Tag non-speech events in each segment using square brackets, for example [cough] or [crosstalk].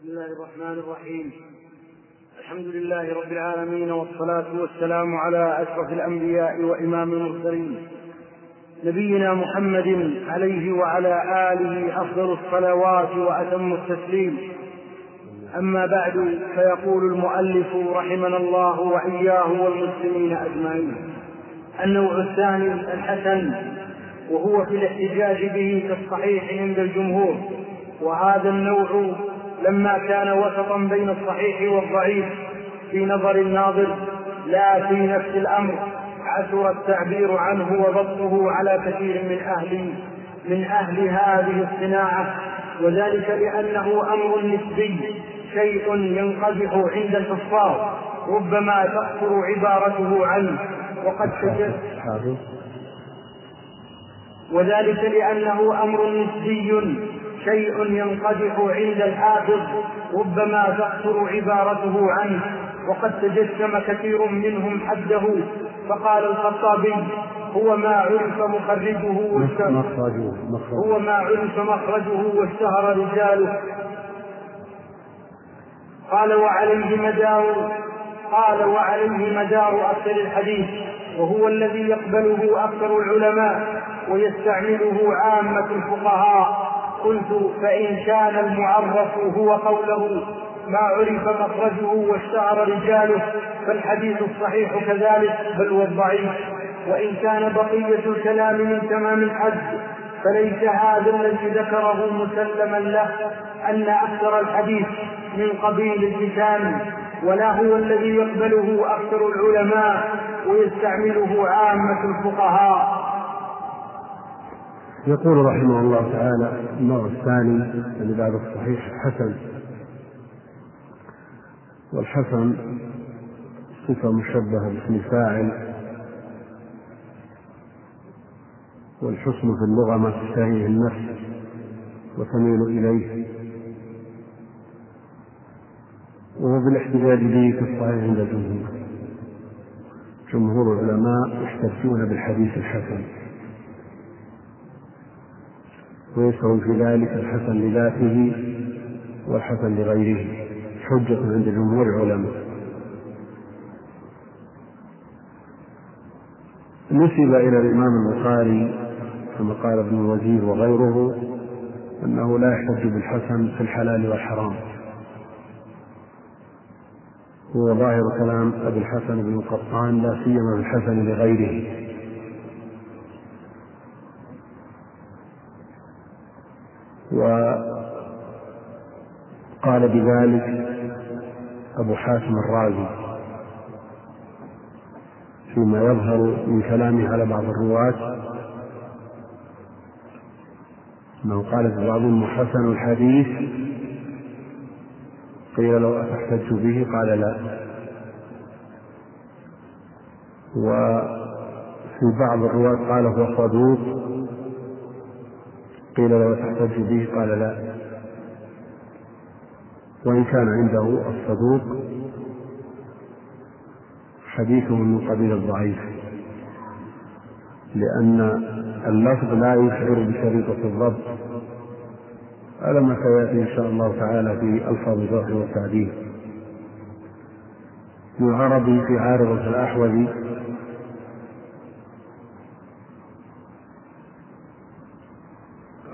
بسم الله الرحمن الرحيم. الحمد لله رب العالمين والصلاة والسلام على أشرف الأنبياء وإمام المرسلين. نبينا محمد عليه وعلى آله أفضل الصلوات وأتم التسليم. أما بعد فيقول المؤلف رحمنا الله وإياه والمسلمين أجمعين النوع الثاني الحسن وهو في الاحتجاج به كالصحيح عند الجمهور وهذا النوع لما كان وسطا بين الصحيح والضعيف في نظر الناظر لا في نفس الأمر. عسر التعبير عنه وضبطه على كثير من أهل من أهل هذه الصناعة. وذلك لأنه أمر نسبي شيء ينقدح عند الحفاظ ربما تقصر عبارته عنه. وقد تجد وذلك لأنه أمر نسبي. شيء ينقدح عند الحافظ ربما تقصر عبارته عنه. وقد تجسم كثير منهم حده. فقال الخطابي هو ما عرف مخرجه مخرجه هو ما عرف مخرجه واشتهر رجاله. قال وعليه مدار قال وعليه مدار أكثر الحديث. وهو الذي يقبله أكثر العلماء ويستعمله عامة الفقهاء. قلت فإن كان المعرف هو قوله ما عرف مخرجه واشتهر رجاله فالحديث الصحيح كذلك بل والضعيف وإن كان بقية الكلام من تمام الحج فليس هذا الذي ذكره مسلما له أن أكثر الحديث من قبيل اللسان ولا هو الذي يقبله أكثر العلماء ويستعمله عامة الفقهاء. يقول رحمه الله تعالى النوع الثاني الذي بعد الصحيح حسن والحسن صفة مشبهة باسم فاعل. والحسن في اللغة ما تشتهيه النفس وتميل إليه. وهو بالاحتجاج به في الصحيح عند الجمهور جمهور العلماء يحتجون بالحديث الحسن. ويشعر في ذلك الحسن لذاته والحسن لغيره. حجة عند جمهور العلماء. نسب إلى الإمام البخاري كما قال ابن الوزير وغيره أنه لا يحتج بالحسن في الحلال والحرام. هو ظاهر كلام أبي الحسن بن قطان لا سيما بالحسن لغيره. وقال بذلك أبو حاتم الرازي فيما يظهر من كلامه على بعض الرواة أنه قال في بعضهم حسن الحديث قيل لو أتحتج به قال لا. وفي بعض الرواة قال هو صدوق قيل له تحتج به قال لا. وإن كان عنده الصدوق حديثه من قبيل الضعيف لأن اللفظ لا يشعر بشريطة الضبط على ما سيأتي إن شاء الله تعالى في ألفاظ الجرح والتعديل العربي في عارضة الأحوذي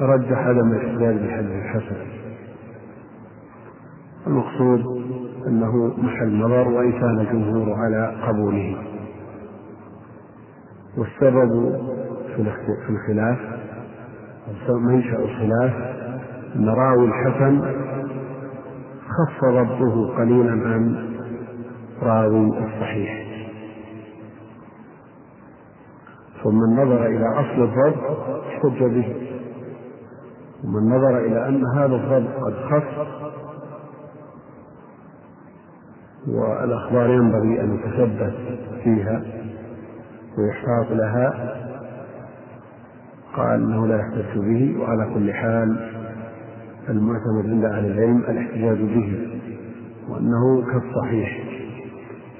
رجح عدم الاحتجاج بالحديث الحسن. المقصود أنه محل نظر وإن كان الجمهور على قبوله. والسبب في الخلاف منشأ الخلاف أن راوي الحسن خف ضبطه قليلا عن راوي الصحيح. ثم نظر إلى أصل الضبط احتج به. ومن نظر إلى أن هذا الضبط قد خف والأخبار ينبغي أن يتثبت فيها ويحتاط لها قال إنه لا يحتج به وعلى كل حال المعتمد عند أهل العلم الاحتجاج به وأنه كالصحيح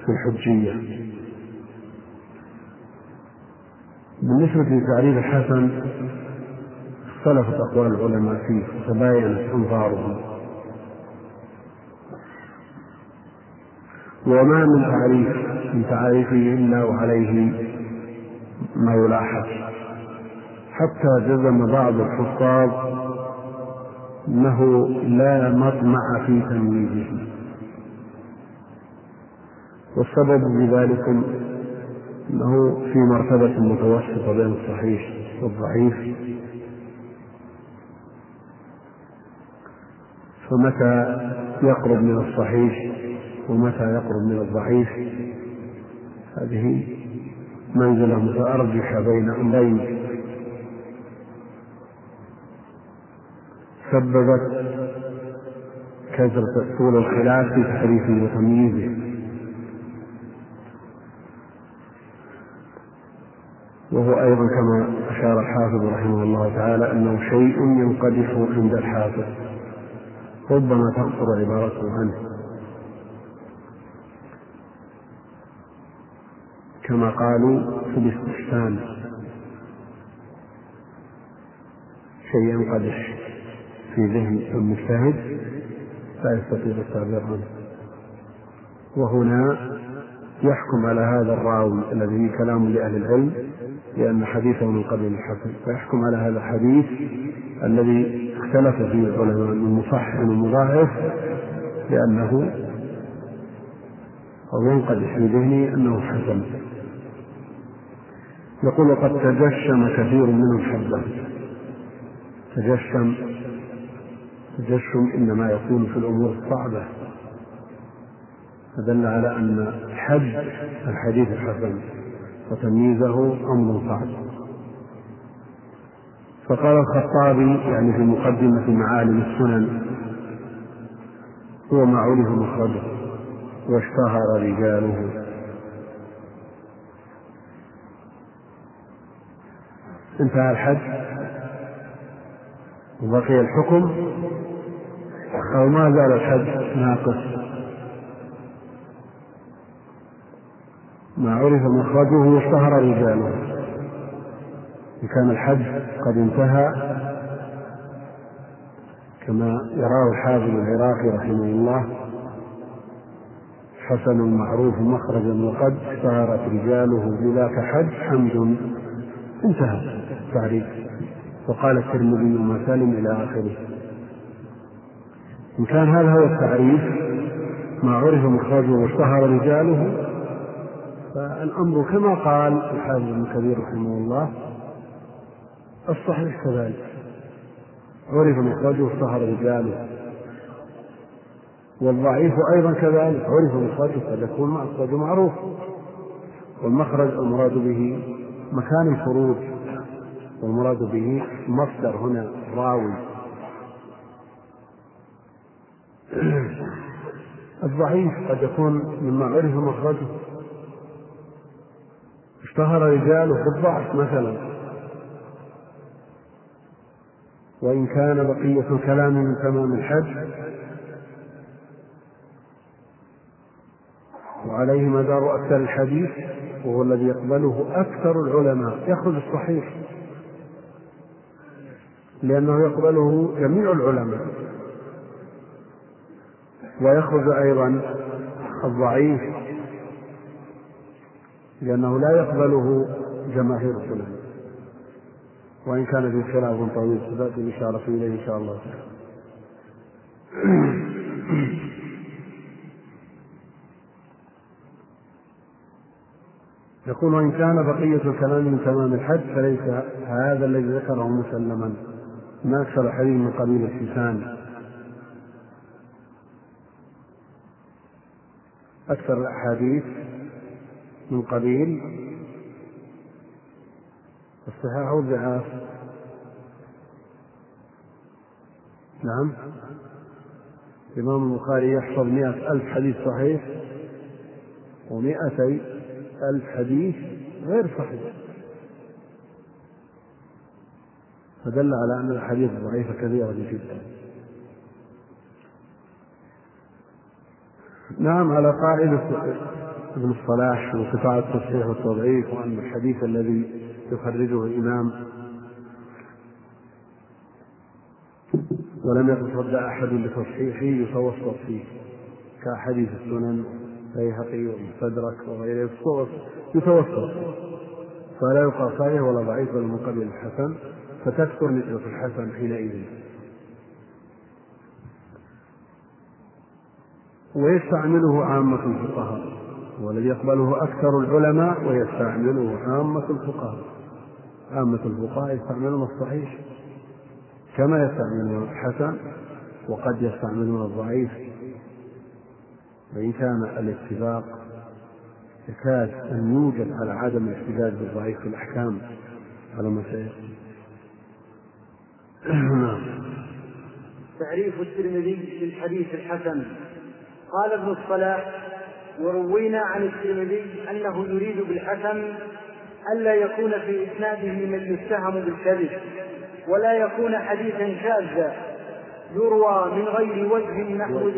في الحجية. بالنسبة لتعريف الحسن اختلفت أقوال العلماء فيه وتباينت أنظارهم. وما من تعريف من تعريفه إلا وعليه ما يلاحظ. حتى جزم بعض الحفاظ أنه لا مطمع في تمييزه. والسبب في ذلك أنه في مرتبة متوسطة بين الصحيح والضعيف. فمتى يقرب من الصحيح ومتى يقرب من الضعيف. هذه منزلة متأرجحة بين أمرين. سببت كثرة طول الخلاف في تحريفه وتمييزه وهو أيضا كما أشار الحافظ رحمه الله تعالى أنه شيء ينقدح عند الحافظ. ربما تقصر عبارته عنه. كما قالوا في الاستحسان. شيء ينقدح في ذهن المجتهد لا يستطيع التعبير عنه. وهنا يحكم على هذا الراوي الذي كلام لأهل العلم لأن حديثه من قبل الحسن فيحكم على هذا الحديث الذي اختلف فيه العلماء من مصحح ومضاعف لأنه أو ينقدح في ذهنه أنه حسن يقول وقد تجشم كثير منهم حبا تجشم تجشم إنما يكون في الأمور الصعبة. فدل على أن حد الحديث الحسن وتمييزه أمر صعب. فقال الخطابي يعني في مقدمة معالم السنن هو ما عرف مخرجه واشتهر رجاله. انتهى الحد وبقي الحكم. أو ما زال الحد ناقص. ما عرف مخرجه واشتهر رجاله. إن كان الحد قد انتهى كما يراه الحافظ العراقي رحمه الله حسن معروف مخرجا وقد اشتهرت رجاله بذاك حد حمد انتهى. التعريف وقال الترمذي وما سالم إلى آخره. إن كان هذا هو التعريف ما عرف مخرجه واشتهر رجاله فالأمر كما قال الحافظ ابن كثير رحمه الله الصحيح كذلك. عرف مخرجه اشتهر رجاله. والضعيف أيضا كذلك. عرف مخرجه قد يكون مخرجه معروف. والمخرج المراد به مكان الخروج. والمراد به مصدر هنا راوي. الضعيف قد يكون مما عرف مخرجه. اشتهر رجاله بالضعف مثلا. وإن كان بقية الكلام من تمام الحج وعليه مدار أكثر الحديث وهو الذي يقبله أكثر العلماء. يخرج الصحيح. لأنه يقبله جميع العلماء. ويخرج أيضا الضعيف لأنه لا يقبله جماهير العلماء وإن كان في خلاف طويل ستأتي الإشارة إليه إن شاء الله. يقول وإن كان بقية الكلام من تمام الحج فليس هذا الذي ذكره مسلما. ما أكثر حديث من قبيل الحسان أكثر الأحاديث من قبيل الصحاح والضعاف نعم. الإمام البخاري يحفظ مئة ألف حديث صحيح ومئتي ألف حديث غير صحيح. فدل على أن الأحاديث الضعيفة كثيرة جدا. نعم على قاعدة ابن الصلاح في قطاع التصحيح والتضعيف وأن الحديث الذي يخرجه الإمام. ولم يتصدى أحد لتصحيحه يتوسط فيه كأحاديث السنن بيهقي ومستدرك وغيره. يتوسط فلا يقال صحيح ولا ضعيف بل من قبيل الحسن فتكثر نسبة الحسن حينئذ. ويستعمله عامة الفقهاء والذي يقبله أكثر العلماء ويستعمله عامة الفقهاء. عامة الفقهاء يستعملون الصحيح كما يستعملون الحسن وقد يستعملون الضعيف. وإن كان الاتفاق يكاد أن يوجد على عدم الاحتجاج بالضعيف في الأحكام على ما سيأتي [clears throat] نعم. تعريف الترمذي للحديث الحسن. قال ابن الصلاح وروينا عن الترمذي أنه يريد بالحسن ألا يكون في إسناده من يتهم بالكذب ولا يكون حديثا شاذا يروى من غير وجه نحو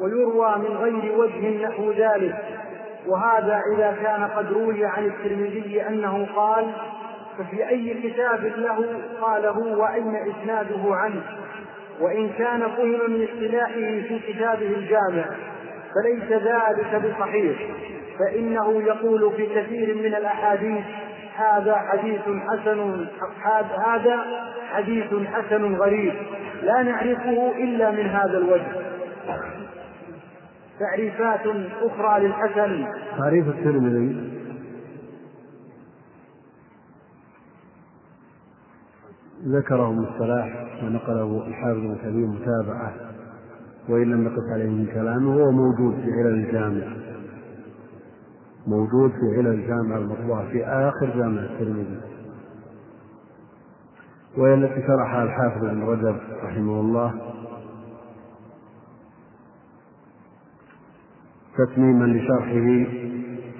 ويروى. من غير وجه نحو ذلك. وهذا إذا كان قد روي عن الترمذي أنه قال ففي أي كتاب له قاله وأين إسناده عنه؟ وإن كان فهم من اصطلاحه في كتابه الجامع. فليس ذلك بصحيح فإنه يقول في كثير من الأحاديث هذا حديث حسن هذا حديث حسن غريب لا نعرفه إلا من هذا الوجه. تعريفات أخرى للحسن. تعريف الترمذي. ذكره ابن الصلاح ونقله الحافظ بن كثير متابعة. وإن لم نقف عليه من كلامه هو موجود في علل الجامع. موجود في علل الجامع المطبوعة في آخر جامع الترمذي. وهي التي شرحها الحافظ بن رجب رحمه الله تتميما لشرحه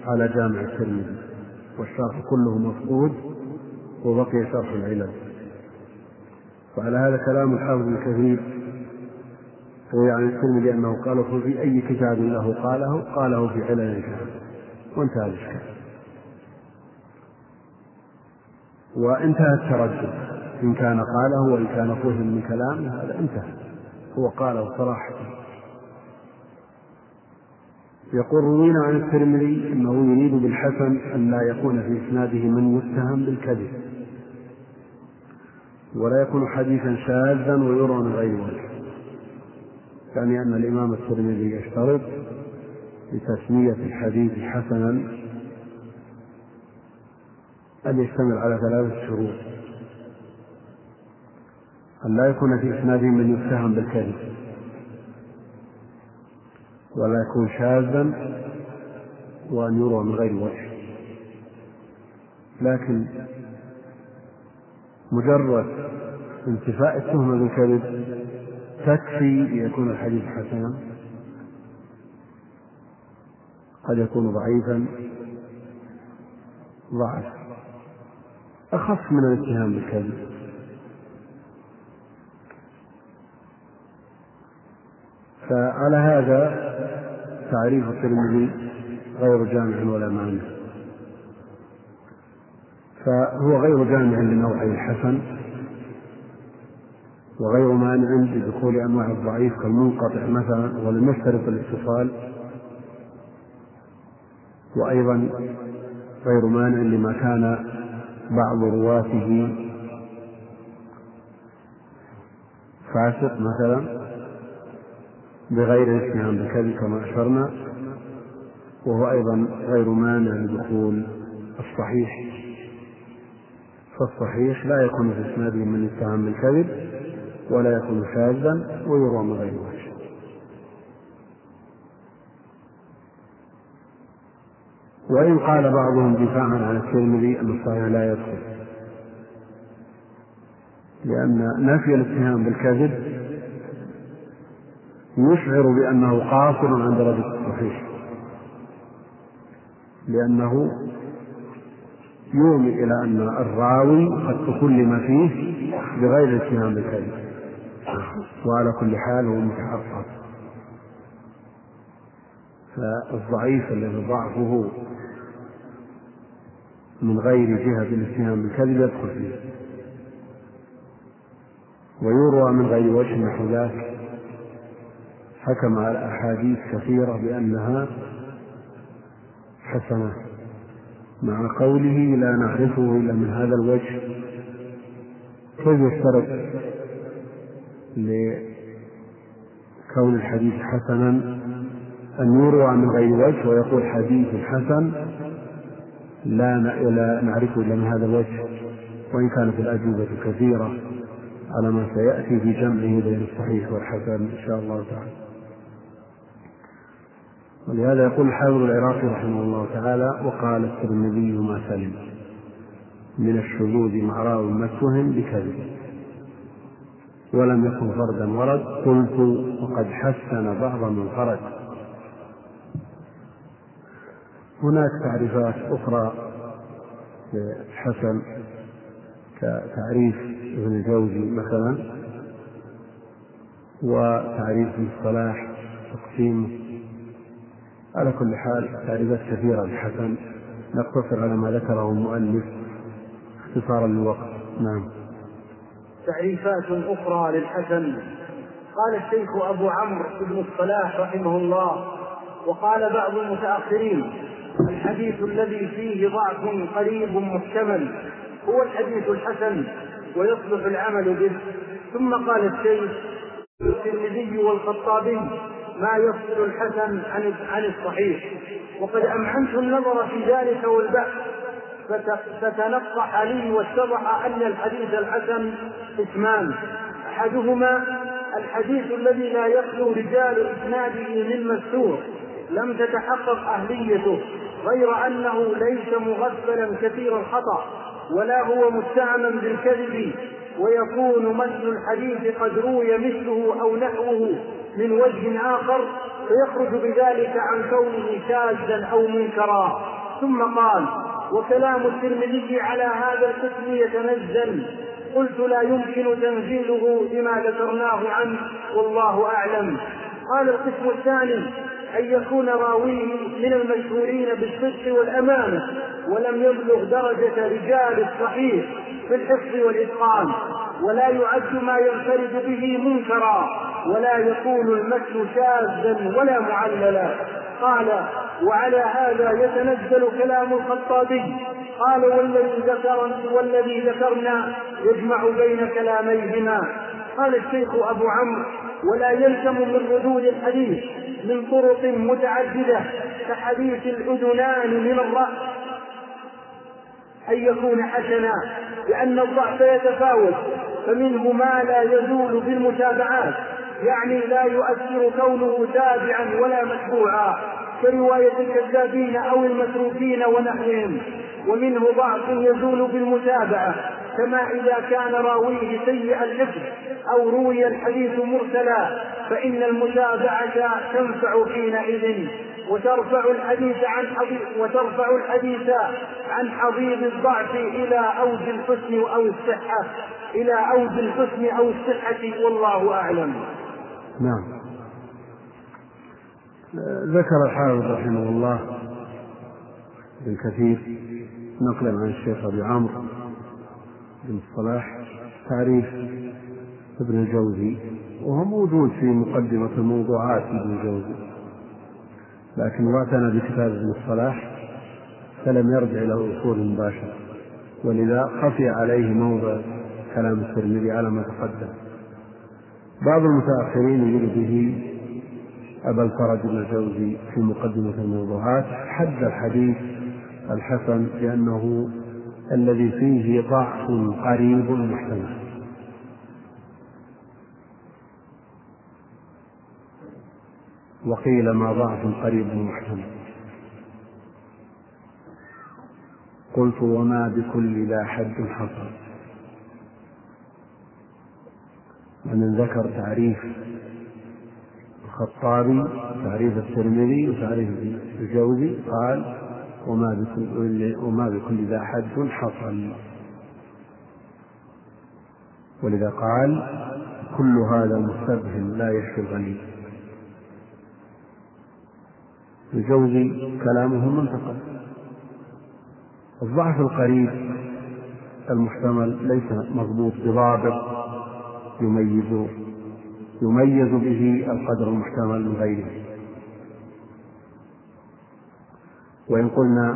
على جامع الترمذي والشرح كله مفقود وبقي شرح العلل. وعلى هذا كلام الحافظ بن كثير روي عن الترمذي أنه قاله في أي كتاب له قاله قاله في علل الكلام وانتهى الإشكال. وانتهى التردد. إن كان قاله وإن كان فهم من كلامه هذا انتهى. هو قاله صراحة. يقول روينا عن الترمذي أنه يريد بالحسن أن لا يكون في إسناده من يتهم بالكذب. ولا يكون حديثا شاذا ويرى من غير وجه يعني أن الإمام الترمذي يشترط لتسمية الحديث حسنا أن يشتمل على ثلاثة شروط. أن لا يكون في إسناده من يتهم بالكذب. ولا يكون شاذا وأن يروى من غير وجه. لكن مجرد انتفاء التهمة بالكذب تكفي ليكون الحديث حسنا قد يكون ضعيفا ضعف أخف من الاتهام بالكذب. فعلى هذا تعريف الترمذي غير جامع ولا مانع. فهو غير جامع لنوعي الحسن. وغير مانع لدخول أنواع الضعيف كالمنقطع مثلا ولم يشترط الاتصال. وأيضا غير مانع لما كان بعض رواته فاسق مثلا بغير الاتهام بالكذب كما أشرنا. وهو أيضا غير مانع لدخول الصحيح. فالصحيح لا يكون في إسناده من اتهام بالكذب. ولا يكون شاذا ويروى من غير وجه. وإن قال بعضهم دفاعا عن الترمذي أن الصحيح لا يدخل. لأن نفي الاتهام بالكذب يشعر بأنه قاصر عن درجة الصحيح. لأنه يومي إلى أن الراوي قد تكلم فيه بغير الاتهام بالكذب. وعلى كل حال هو متحقق فالضعيف الذي ضعفه من غير جهة الاتهام بالكذب يدخل فيه. ويروى من غير وجه نحو ذاك. حكم على أحاديث كثيرة بأنها حسنة. مع قوله لا نعرفه إلا من هذا الوجه. كيف يشترط لكون الحديث حسنا أن يروى من غير وجه ويقول حديث حسن لا نعرفه إلا من هذا الوجه وإن كانت الأجوبة كثيرة على ما سيأتي في جمعه بين الصحيح والحسن إن شاء الله تعالى. ولهذا يقول الحافظ العراقي رحمه الله تعالى وقال الترمذي ما سلم من الشذوذ مع راو متهم بكذب. ولم يكن فردا ورد. قلت وقد حسن بعض من خرج. هناك تعريفات أخرى للحسن كتعريف ابن الجوزي مثلا وتعريف الصلاح تقسيمه على كل حال تعريفات كثيرة للحسن نقتصر على ما ذكره المؤلف اختصارا للوقت. نعم. تعريفات أخرى للحسن. قال الشيخ أبو عمرو بن الصلاح رحمه الله وقال بعض المتأخرين الحديث الذي فيه ضعف قريب محتمل هو الحديث الحسن ويصلح العمل به. ثم قال الشيخ الترمذي والخطابي ما يفصل الحسن عن عن الصحيح وقد امعنت النظر في ذلك والبحث فتنقح لي واتضح أن الحديث الحسن قسمان أحدهما الحديث الذي لا يخلو رجال إسناده من مستور لم تتحقق أهليته غير أنه ليس مغفلا كثير الخطأ ولا هو متهما بالكذب ويكون مثل الحديث قد روي مثله أو نحوه من وجه آخر فيخرج بذلك عن كونه شاذا أو منكرا. ثم قال وكلام الترمذي على هذا القسم يتنزل. قلت لا يمكن تنزيله بما ذكرناه عنه والله أعلم. قال القسم الثاني أن يكون راويه من المشهورين بالصدق والأمانة ولم يبلغ درجة رجال الصحيح في الحفظ والإتقان ولا يعد ما ينفرد به منكرا ولا يكون المثل شاذا ولا معللا. قال وعلى هذا يتنزل كلام الخطابي. قال والذي ذكر والذي ذكرنا يجمع بين كلاميهما. قال الشيخ أبو عمرو ولا يلزم من ردود الحديث. من طرق متعددة كحديث الأذنان من الرأس. أن يكون حسنا لأن الضعف يتفاوت فمنه ما لا يزول بالمتابعات يعني لا يؤثر كونه تابعا ولا متبوعا كرواية الكذابين أو المتروكين ونحوهم. ومنه ضعف يزول بالمتابعة كما إذا كان راويه سيء الحفظ أو روي الحديث مرسلا فإن المتابعة تنفع حينئذ وترفع الحديث عن وترفع الحديث عن حضيض الضعف إلى أوج الحسن أو الصحة إلى أوج الحسن أو الصحة والله أعلم. نعم. ذكر الحافظ رحمه الله ابن كثير نقلا عن الشيخ أبي عمرو بن الصلاح تعريف ابن الجوزي وهو موجود في مقدمة الموضوعات ابن الجوزي. لكن واعتنى بكتاب ابن الصلاح فلم يرجع إلى الأصول مباشرة. ولذا خفي عليه موضع كلام الترمذي على ما تقدم. بعض المتأخرين يريد به أبا الفرج بن الجوزي في مقدمة الموضوعات حد الحديث الحسن بأنه الذي فيه ضعف قريب محتمل. وقيل ما ضعف قريب محتمل. قلت وما بكل ذا حد حصل. ومن ذكر تعريف الخطابي تعريف الترمذي وتعريف الجوزي قال وما بكل وما بكل ذا حد حصل. ولذا قال كل هذا مستبهم لا يشفي الغني. الجوزي كلامه منتقل الضعف القريب المحتمل ليس مضبوط بضابط يميزه يميز به القدر المحتمل من غيره. وإن قلنا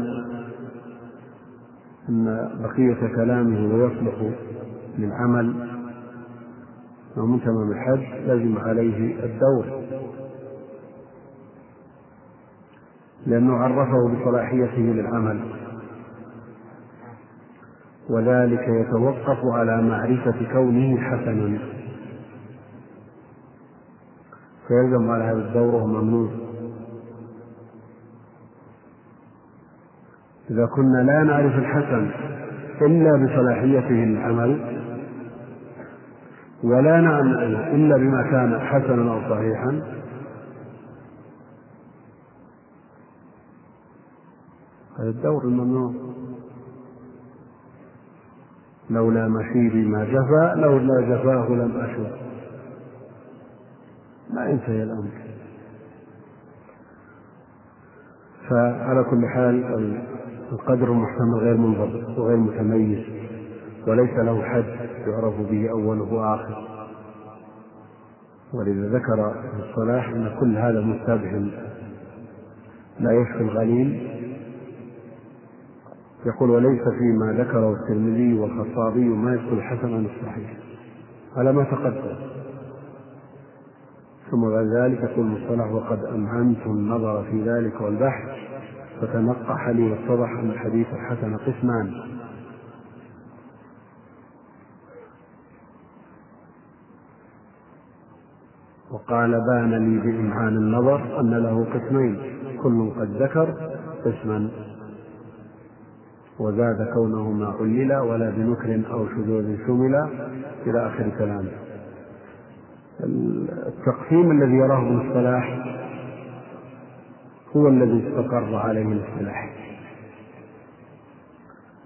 أن بقية كلامه ويصلح للعمل ومن تمام الحج لزم عليه الدور. لأنه عرفه بصلاحيته للعمل. وذلك يتوقف على معرفة كونه حسنا. فيلزم على هذا الدور وهو ممنوع. إذا كنا لا نعرف الحسن إلا بصلاحيته للعمل ولا نعلم إلا بما كان حسنا أو صحيحا هذا الدور الممنوع. لولا مشيبي ما جفا لولا جفاه لم أشب ما ينتهي الأمر. فعلى كل حال القدر المحتمل غير منضبط وغير متميز وليس له حد يعرف به أوله وآخر. ولذا ذكر ابن الصلاح أن كل هذا مستبهم لا يشفي الغليل. يقول وليس فيما ذكره الترمذي والخطابي ما يدخل الحسن عن الصحيح. على ما تقدم. ثم بعد ذلك يقول المصطلح وقد أمعنت النظر في ذلك والبحث فتنقح لي واتضح أن الحديث الحسن قسمان. وقال بان لي بإمعان النظر أن له قسمين كل قد ذكر قسما وزاد كونه ما علل ولا بنكر أو شذوذ شمل إلى آخر كلامه. التقسيم الذي يراه ابن الصلاح هو الذي استقر عليه الاصطلاح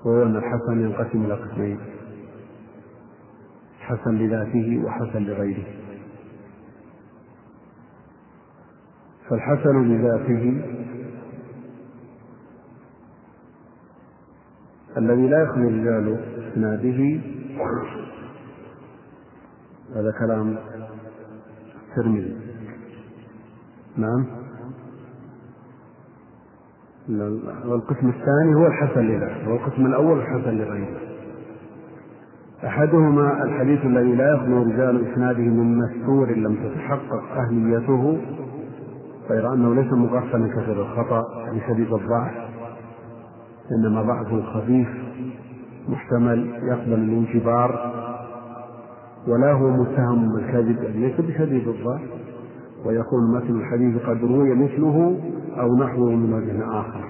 وهو أن الحسن ينقسم إلى قسمين حسن لذاته وحسن لغيره. فالحسن لذاته الذي لا يخلو رجال إسناده. هذا كلام الترمذي نعم. والقسم الثاني هو الحسن لذاته والقسم الأول الحسن لغيره. أحدهما الحديث الذي لا يخلو رجال إسناده من مستور لم تتحقق أهليته غير أنه ليس مغفلا كثير الخطأ يعني شديد الضعف إنما ضعف خفيف محتمل يقبل الانجبار ولا هو متهم بالكذب يعني ليس بشديد الضعف ويكون مثل الحديث قد روي مثله أو نحوه من وجه آخر.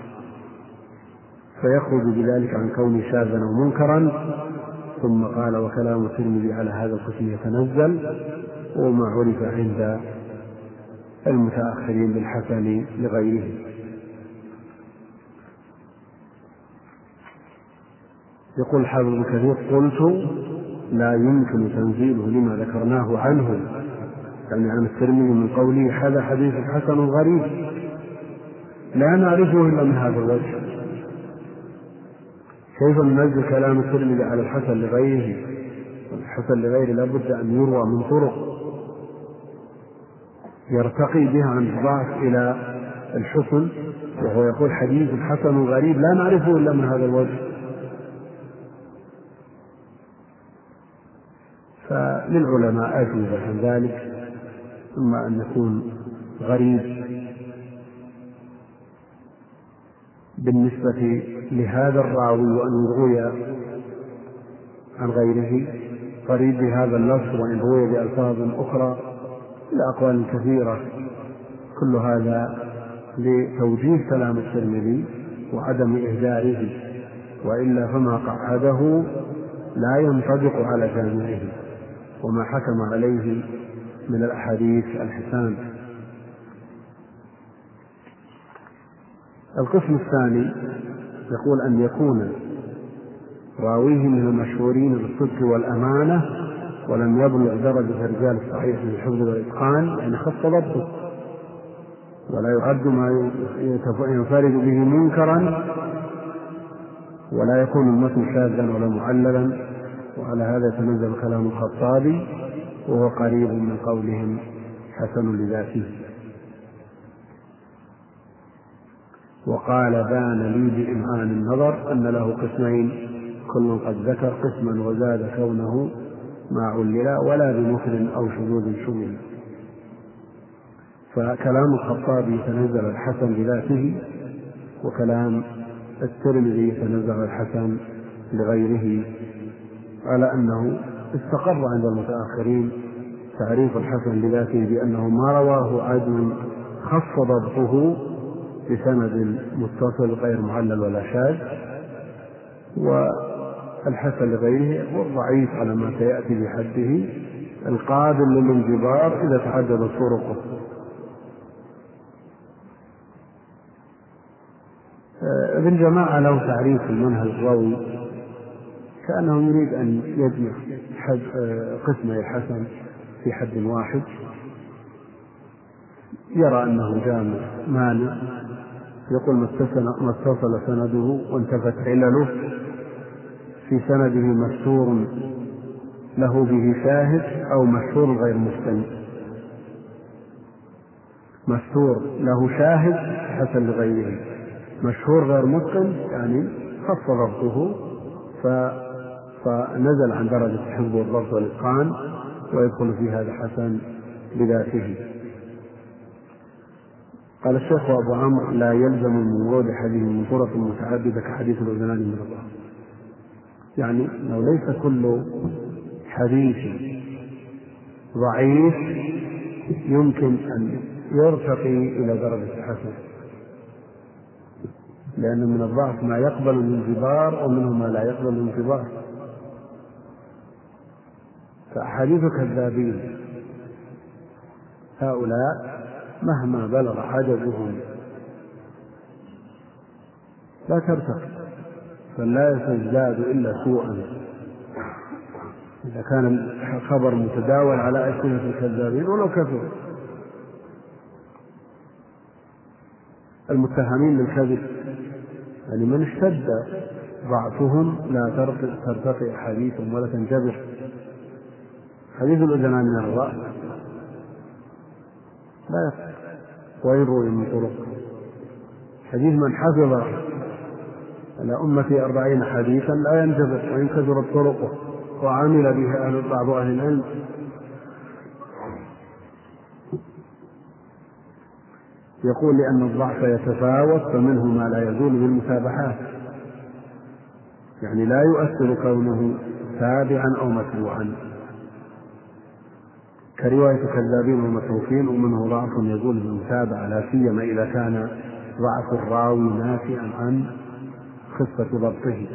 فيخرج بذلك عن كونه شاذا أو منكرا. ثم قال وكلام الترمذي على هذا القسم يتنزل. وما عرف عند المتأخرين بالحسن لغيره. يقول ابن كثير قلت لا يمكن تنزيله لما ذكرناه عنه. يعني عن الترمذي من قوله هذا حديث حسن غريب. لا نعرفه إلا من هذا الوجه. كيف ننزل كلام الترمذي على الحسن لغيره؟ الحسن لغيره لابد أن يروى من طرق يرتقي بها عن الضعف إلى الحسن وهو يقول حديث حسن غريب لا نعرفه إلا من هذا الوجه. فللعلماء أجوبة عن ذلك إما أن يكون غريب بالنسبة لهذا الراوي وأن روي عن غيره غريب بهذا اللفظ وإن روي بألفاظ أخرى إلى أقوال كثيرة. كل هذا لتوجيه كلام الترمذي وعدم إهداره وإلا فما قعده لا ينطبق على جامعه وما حكم عليه من الأحاديث الحسان القسم الثاني يقول أن يكون راويه من المشهورين بالصدق والأمانة ولم يبلغ درجة الرجال الصحيح في الحفظ والإتقان يعني خف ضبطه. ولا يعد ما ينفرد به منكرا ولا يكون المتن شاذا ولا معللا. وعلى هذا يتنزل كلام الخطابي وهو قريب من قولهم حسن لذاته. وقال بان لي بإمعان النظر أن له قسمين كل قد ذكر قسما وزاد كونه ما علل ولا بمخر أو شذوذ شمل فكلام الخطابي يتنزل الحسن بذاته وكلام الترمذي يتنزل الحسن لغيره على أنه استقر عند المتأخرين تعريف الحسن بذاته بأنه ما رواه عدل خص ضبطه بسند متصل غير معلل ولا شاذ والحسن لغيره والضعيف على ما سيأتي بحده القابل للانجبار إذا تعددت طرقه. ابن جماعة له تعريف المنهج الروي كأنه يريد أن يجمع حد قسمي الحسن في حد واحد يرى أنه جامع مانع يقول ما اتصل سنده وانتفت علله. في سنده مستور له به شاهد أو مشهور غير مستند مستور له شاهد حسن لغيره. مشهور غير متقن يعني خف ضبطه. فنزل عن درجة الحفظ والضبط والإتقان ويدخل في هذا حسن بذاته. قال الشيخ أبو عمرو لا يلزم من ورود حديث من طرق متعددة كحديث الأذنان من الله. يعني لو ليس كل حديث ضعيف يمكن أن يرتقي إلى درجة الحسن لأن من الضعف ما يقبل الانجبار ومنه ما لا يقبل الانجبار فأحاديث الكذابين هؤلاء مهما بلغ عددهم لا ترتقي بل لا تزداد إلا سوءا. إذا كان الخبر متداول على ألسنة الكذابين ولو كثر المتهمين بالكذب يعني من اشتد ضعفهم لا ترتقي أحاديثهم ولا تنجبر. حديث الأذنان من الرأس. لا يصح وإن روي من طرق؟ حديث من حفظ على أمتي أربعين حديثا لا ينجبر وإن كثرت طرقه وعمل به أهل بعض أهل العلم. يقول لأن الضعف يتفاوت فمنه ما لا يزول بالمتابعات يعني لا يؤثر كونه تابعا أو متبوعا. كرواية كذابين ومتروكين ومنه ضعف يزول بالمتابعة لا سيما إذا كان ضعف الراوي ناتئا عن خفة ضبطه.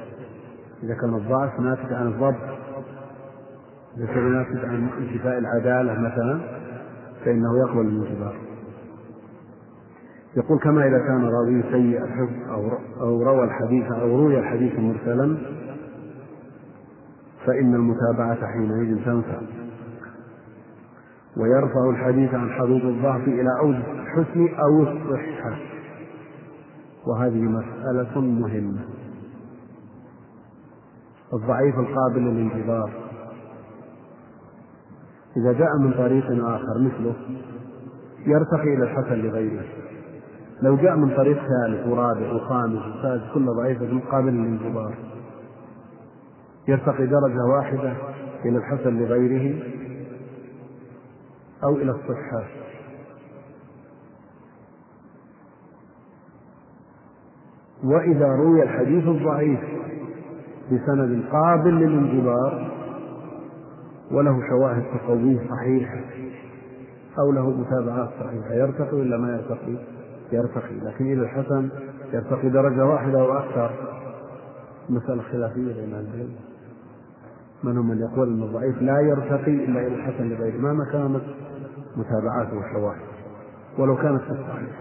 إذا كان الضعف ناتج عن الضبط إذا كان ناتج عن انتفاء العدالة مثلا فإنه يقبل الانتباه يقول كما إذا كان راوي سيء الحفظ أو أو روى الحديث أو روي الحديث مرسلا فإن المتابعة حينئذ تنفع. ويرفع الحديث عن حدود الضعف إلى أوجه الحسن أو الصحة. وهذه مسألة مهمة. الضعيف القابل للانتظار. إذا جاء من طريق آخر مثله يرتقي إلى الحسن لغيره. لو جاء من طريق ثالث ورابع وخامس وسادس كله ضعيفة قابل للانتظار يرتقي درجة واحدة إلى الحسن لغيره أو إلى الصحة. وإذا روي الحديث الضعيف بسند قابل للانجبار وله شواهد تقويه صحيحة أو له متابعات صحيحة يرتقي ولا ما يرتقي؟ يرتقي لكن إذا الحسن يرتقي درجة واحدة أو أكثر. مسألة خلافية بين العلم منهم من يقول أن الضعيف لا يرتقي إلا إلى الحسن لغيره. مهما كانت متابعاته وشواهد ولو كانت في الصحيح.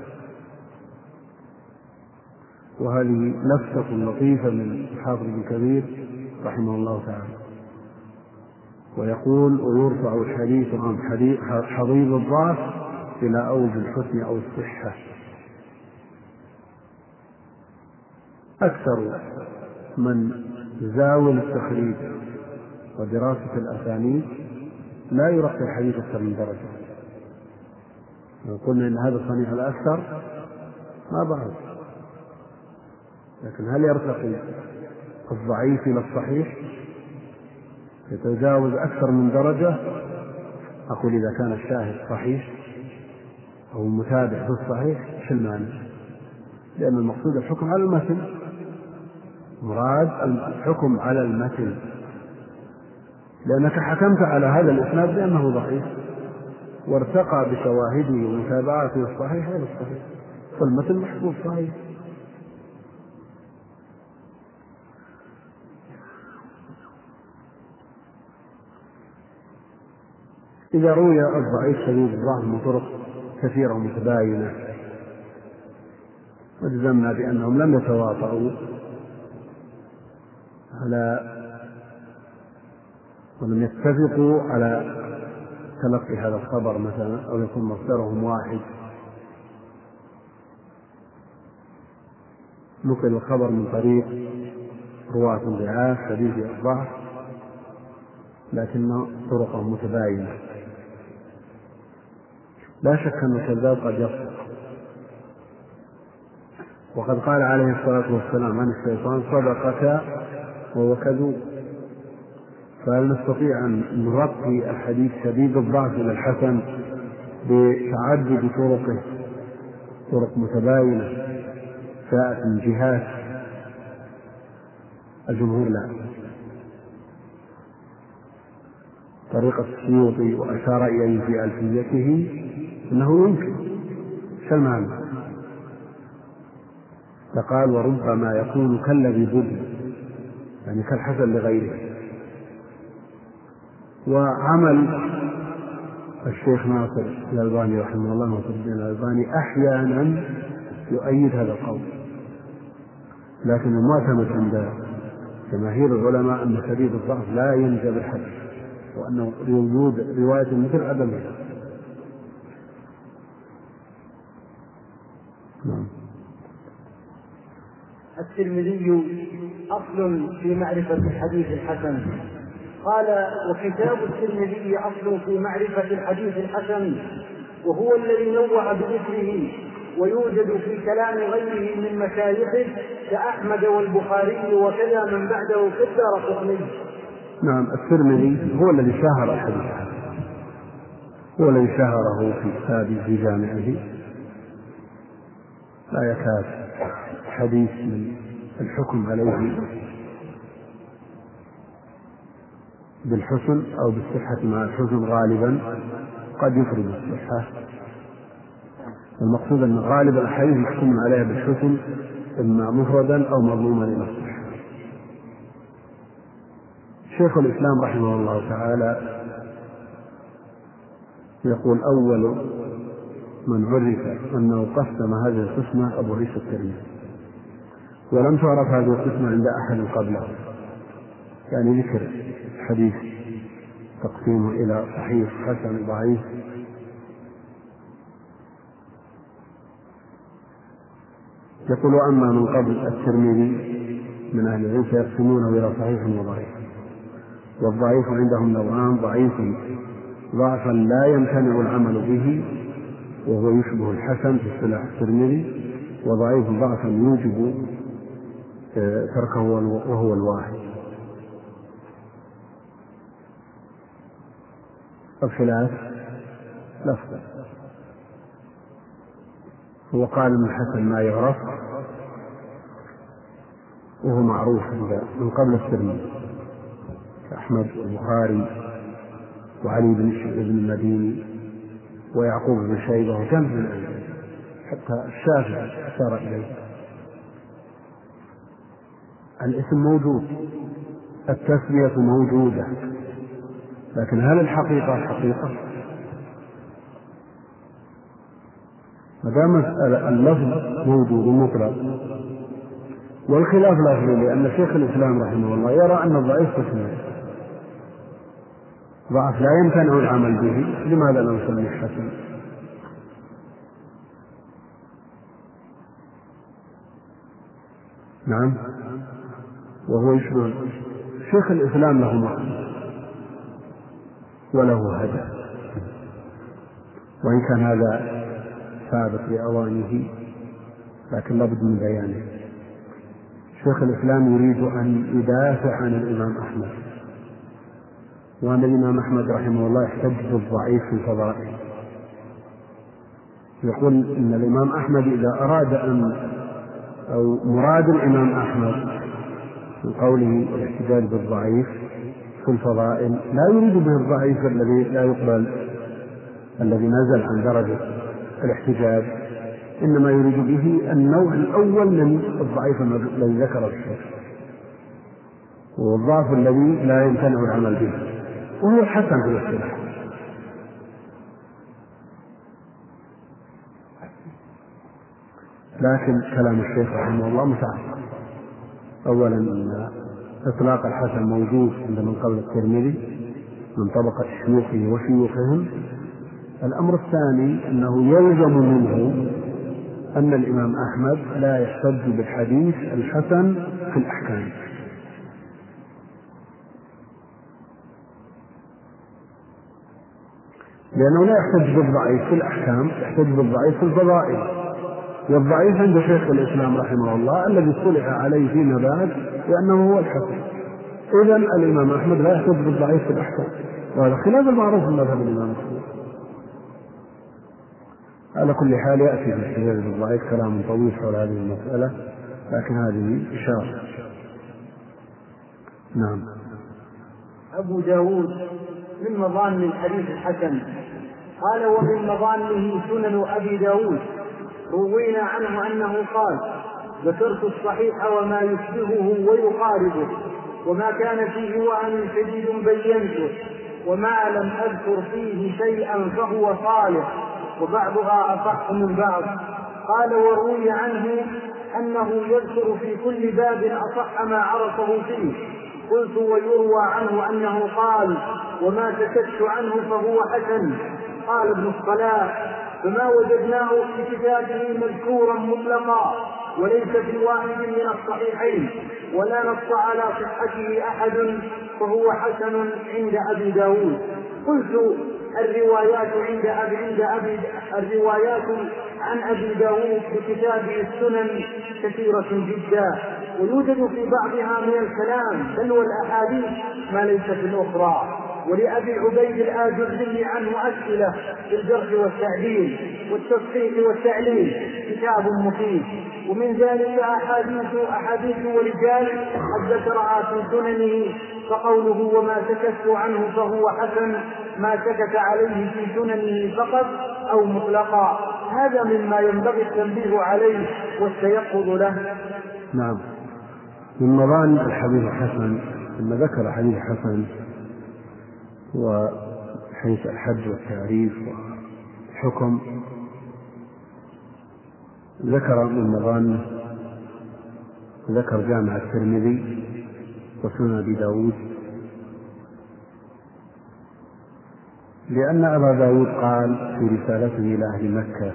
وهذه لفتة لطيفة من الحافظ ابن كبير رحمه الله تعالى. ويقول ويرفع الحديث عن حضيض الضعف إلى أوج الحسن أو الصحة. أكثر من زاول التخريج ودراسة الأسانيد لا يرقي الحديث أكثر من درجة. لو قلنا إن هذا صنيع الأكثر ما بعد. لكن هل يرتقي الضعيف إلى الصحيح؟ يتجاوز أكثر من درجة؟ أقول إذا كان الشاهد صحيح أو المتابع في الصحيح إيش المانع؟ لأن المقصود الحكم على المتن. مراد الحكم على المتن. لأنك حكمت على هذا الإسناد بأنه ضعيف. وارتقى بشواهده ومتابعته الصحيح غير الصحيح. فالمتن محفوظ صحيح. إذا روي الضعيف شديد الضعف من طرق كثيرة ومتباينة وجزمنا بأنهم لم يتواطؤوا على ولم يتفقوا على تلقي هذا الخبر مثلا أو يكون مصدرهم واحد. نقل الخبر من طريق رواة ضعاف شديد الضعف لكن طرقهم متباينة. لا شك أن الكذاب قد يصدق وقد قال عليه الصلاة والسلام عن الشيطان صدقك وهو كذوب. فهل نستطيع أن نرقي الحديث شديد الضعف إلى الحسن بتعدد طرقه؟ طرق متباينة جاءت من جهات. الجمهور لا. طريقة السيوطي وأشار إليه في ألفيته أنه يمكن. المعنى؟ فقال وربما يكون كالذي بد يعني كالحسن لغيره. وعمل الشيخ ناصر الألباني رحمه الله ناصر الدين الألباني أحيانا يؤيد هذا القول. لكن المعتمد عند جماهير العلماء أن شديد الضعف لا ينجى بالحديث وأنه وجود رواية مثل عدمها نعم. الترمذي أصل في معرفة الحديث الحسن. قال وكتاب الترمذي أصل في معرفة الحديث الحسن وهو الذي نوع بذكره ويوجد في كلام غيره من مشايخه كأحمد والبخاري وكذا من بعده في قطني. نعم الترمذي هو الذي شهر الحديث. هو الذي شهره في كتابه في جامعه. لا يكاد حديث من الحكم عليه. بالحسن أو بالصحة مع الحسن غالبا قد يفرد الصحة. المقصود أن غالب الأحاديث يحكم عليها بالحسن إما مفردا أو مضموما إلى الصحة. شيخ الإسلام رحمه الله تعالى يقول أول من عرف أنه قسم هذه القسمة أبو عيسى الترمذي ولم تعرف هذه القسمة عند أحد قبله. يعني ذكر الحديث تقسيمه إلى صحيح حسن ضعيف. يقول أما من قبل الترمذي من أهل العلم فيقسمونه إلى صحيح وضعيف. والضعيف عندهم نوعان ضعيف ضعفا لا يمتنع العمل به وهو يشبه الحسن في اصطلاح الترمذي وضعيف ضعفا يوجب آه، تركه وهو الواحد. الخلاف لفظا هو قال من حسن ما يعرف وهو معروف من قبل الترمذي. كأحمد والبخاري وعلي بن بن المديني ويعقوب بن شيبة وجمع من حتى الشافعي أشار إليه. الاسم موجود. التسمية موجودة. لكن هل الحقيقة الحقيقة؟ ما دام اللفظ موجود مطلق والخلاف لفظي لأن شيخ الإسلام رحمه الله يرى أن الضعيف قسمين ضعف لا يمتنع العمل به لماذا لا نسميه حسن؟ نعم. وهو يشبه شيخ الإسلام له معنى. وله هدف وإن كان هذا ثابت بأوانه لكن لابد من بيانه. شيخ الإسلام يريد أن يدافع عن الإمام أحمد. وأن الإمام أحمد رحمه الله يحتج بالضعيف في الفضائل يقول إن الإمام أحمد إذا أراد أن أو مراد الإمام أحمد من قوله الاحتجاج بالضعيف في الفضائل لا يريد به الضعيف الذي لا يقبل الذي نزل عن درجة الاحتجاج. إنما يريد به النوع الأول من الضعيف الذي ذكره الشيخ. والضعف الذي لا يمتنع العمل به. وهو حسن في الاصطلاح لكن كلام الشيخ رحمه الله متعقب أولا إطلاق الحسن موجود عند من قبل الترمذي من طبقة شيوخه وشيوخهم. الأمر الثاني أنه يلزم منه أن الإمام أحمد لا يحتج بالحديث الحسن في الأحكام. لأنه لا يحتج بالضعيف في الأحكام يحتج بالضعيف في الفضائل. والضعيف عند شيخ الإسلام رحمه الله الذي اصطلح عليه فيما بعد لأنه هو الحسن. إذا الإمام أحمد لا يحتج بالضعيف في الأحكام. وهذا خلاف المعروف من مذهب الإمام أحمد. على كل حال يأتي في الاحتجاج بالضعيف كلام طويل حول هذه المسألة لكن هذه إشارة. نعم. أبو داود من مظان الحديث الحسن. قال ومن مظانه سنن أبي داود. روينا عنه أنه قال ذكرت الصحيح وما يشبهه ويقاربه وما كان فيه وهن شديد بينته وما لم أذكر فيه شيئا فهو صالح وبعضها أصح من بعض. قال وروي عنه أنه يذكر في كل باب أصح ما عرفه فيه. قلت ويروى عنه أنه قال وما سكت عنه فهو حسن. قال ابن الصلاح فما وجدناه في كتابه مذكورا مطلقا وليس في واحد من الصحيحين ولا نص على صحته أحد فهو حسن عند أبي داود. قلت الروايات عند أبي عند أبي الروايات عن أبي داود في كتابه السنن كثيرة جدا. ويوجد في بعضها من الكلام بل والأحاديث ما ليس في الأخرى. ولأبي عبيد الآجري عنه أسئلة في الجرح والتعديل والتصحيح والتعليل كتاب مفيد. ومن ذلك أحاديث أحاديث ورجال قد ذكرها في سننه فقوله وما سكت عنه فهو حسن ما سكت عليه في سننه فقط أو مطلقا. هذا مما ينبغي التنبيه عليه والتيقظ له. نعم. من مظان الحديث الحسن ثم ذكر حديث حسن وحيث الحج والتعريف والحكم. ذكر من مظانه ذكر جامع الترمذي وسنن أبي داود. لأن أبا داود قال في رسالته إلى أهل مكة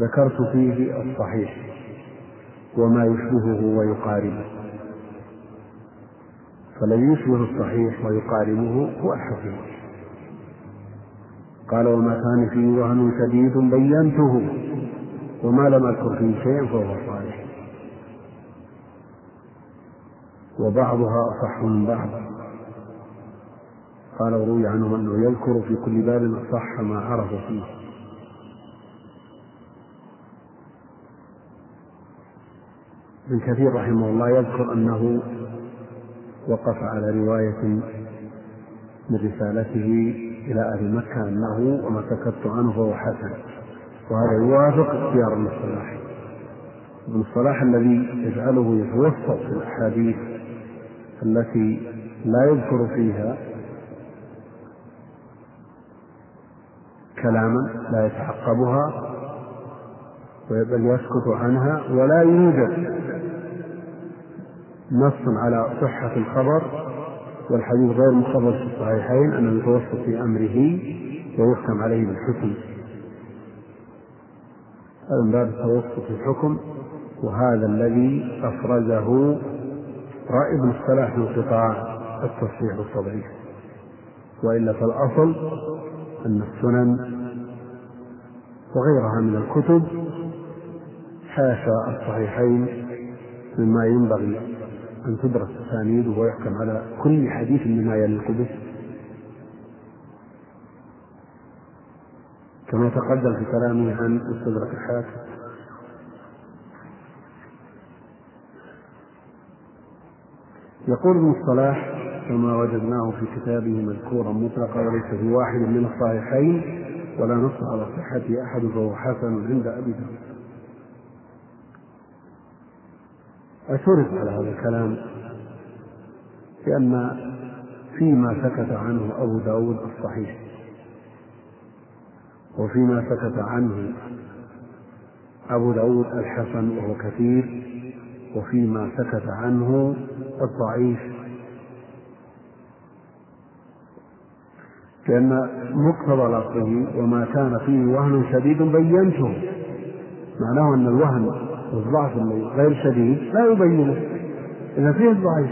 ذكرت فيه الصحيح وما يشبهه ويقاربه فالذي يشبه الصحيح ويقاربه هو الحكيم. قال وما كان فيه وهن شديد بينته وما لم أذكر فيه شيئا فهو صالح. وبعضها أصح من بعض. قال وروي عنه أنه يذكر في كل باب أصح ما عرف فيه. ابن كثير رحمه الله يذكر أنه وقف على رواية من رسالته إلى أهل مكة أنه وما سكت عنه فهو حسن. وهذا يوافق اختيار ابن الصلاح ابن الصلاح الذي يجعله يتوسط في الأحاديث التي لا يذكر فيها كلاما لا يتعقبها بل يسكت عنها ولا يوجد نص على صحة الخبر والحديث غير مخرج في الصحيحين أنه يتوسط في أمره ويحكم عليه بالحكم. هذا من باب التوسط في الحكم وهذا الذي أفرزه رأي ابن الصلاح في انقطاع التصحيح والتضعيف. وإلا فالأصل أن السنن وغيرها من الكتب حاشا الصحيحين مما ينبغي أن تدرس أسانيده ويحكم على كل حديث بما يليق به كما تقدم في كلامه عن مستدرك الحاكم. يقول ابن الصلاح كما وجدناه في كتابه مذكورا مطلقا وليس في واحد من الصحيحين ولا نص على صحته أحد فهو حسن عند أبي داود. اعترض على هذا الكلام لأن فيما سكت عنه أبو داود الصحيح وفيما سكت عنه أبو داود الحسن وهو كثير وفيما سكت عنه الضعيف. لأن مقتضى لفظه وما كان فيه وهن شديد بينته معناه أن الوهن والضعف غير شديد لا يبينه. إذا فيه الضعيف.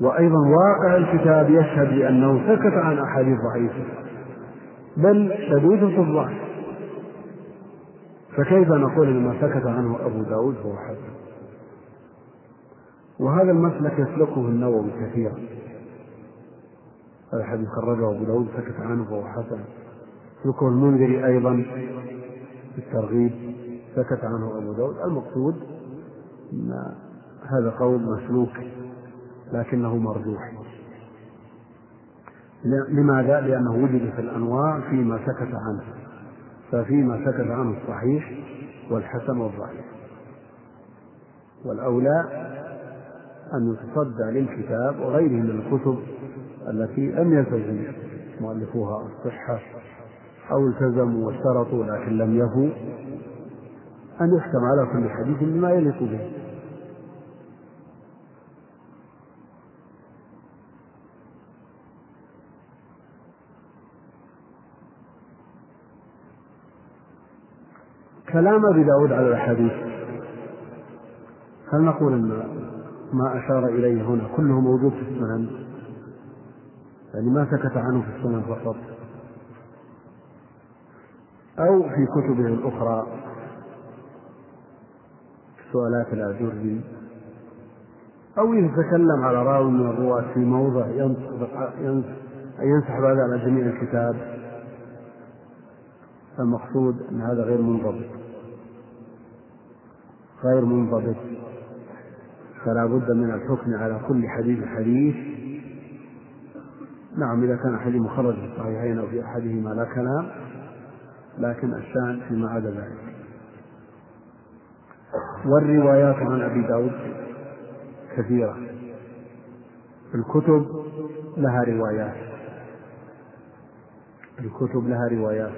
وأيضا واقع الكتاب يشهد بأنه سكت عن أحاديث ضعيفة. بل شديدة الضعف. فكيف نقول ان ما سكت عنه أبو داود هو حسن؟ وهذا المسلك يسلكه النووي كثيرا. هذا الحديث خرجه أبو داود سكت عنه فهو حسن. يسلكه المنذري أيضا. في الترغيب سكت عنه أبو داود. المقصود أن هذا قول مسلوك لكنه مرجوح. لماذا؟ لأنه وجد في الأنواع فيما سكت عنه ففيما سكت عنه الصحيح والحسن والضعيف والأولى أن يتصدى للكتاب وغيره من الكتب التي لم يلتزم مؤلفوها الصحة. أو التزموا واشترطوا لكن لم يفوا أن يحكم على كل حديث بما يليق به. كلام أبي داود على الأحاديث هل نقول أن ما أشار إليه هنا كله موجود في السنن؟ يعني ما سكت عنه في السنن فقط. أو في كتبه الأخرى. سؤالات الآجري أو يتكلم على راوي من الرواة في موضع ينسحب هذا على جميع الكتاب. المقصود أن هذا غير منضبط. غير منضبط. فلا بد من الحكم على كل حديث حديث. نعم إذا كان حديث مخرج في الصحيحين أو في أحدهما لا كلام. لكن الشأن فيما عدا ذلك. والروايات عن أبي داود كثيرة. الكتب لها روايات. الكتب لها روايات.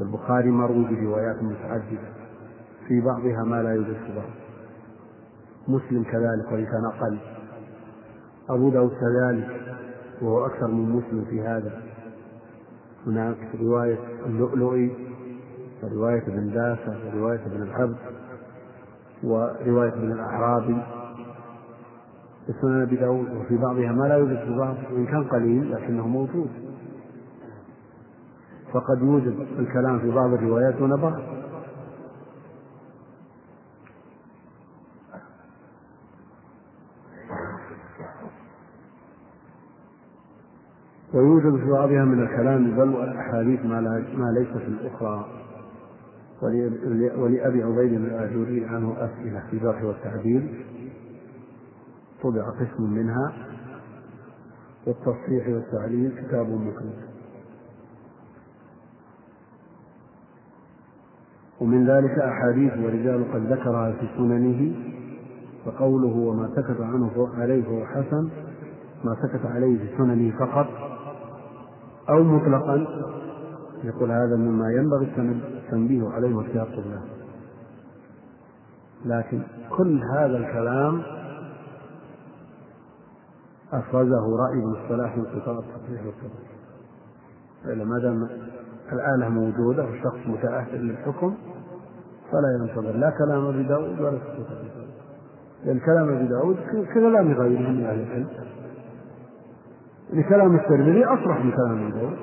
البخاري مروي بروايات متعددة. في بعضها ما لا يوجد في بعض. مسلم كذلك وإن كان أقل. أبو داود كذلك وهو أكثر من مسلم في هذا. هناك رواية اللؤلؤي ورواية ابن داسة ورواية ابن العبد ورواية ابن الأعرابي. في سنن أبي داود وفي بعضها ما لا يوجد في بعض وإن كان قليل لكنه موجود. فقد يوجد الكلام في بعض الروايات دون بعض ويوجد في بعضها من الكلام بل والأحاديث ما, ما ليس في الأخرى. ولأبي عبيد الآجوري عنه أسئلة في الجرح والتعديل. طبع قسم منها. والتصحيح والتعليل كتاب مكنون ومن ذلك أحاديث ورجال قد ذكرها في سننه. فقوله وما سكت عنه عليه فهو حسن ما سكت عليه في سننه فقط. أو مطلقا. يقول هذا مما ينبغي التنبيه عليه والتيقظ له لكن كل هذا الكلام أفرزه رأي ابن الصلاح من قطاع التصحيح والتضعيف فإذا ما دام الآلة موجودة والشخص متأهل للحكم فلا ينتظر لا كلام أبي داود ولا داود. لأن كلام أبي داود كلام غيره من أهل العلم. لكلام الترمذي أصرح من كلام النبوي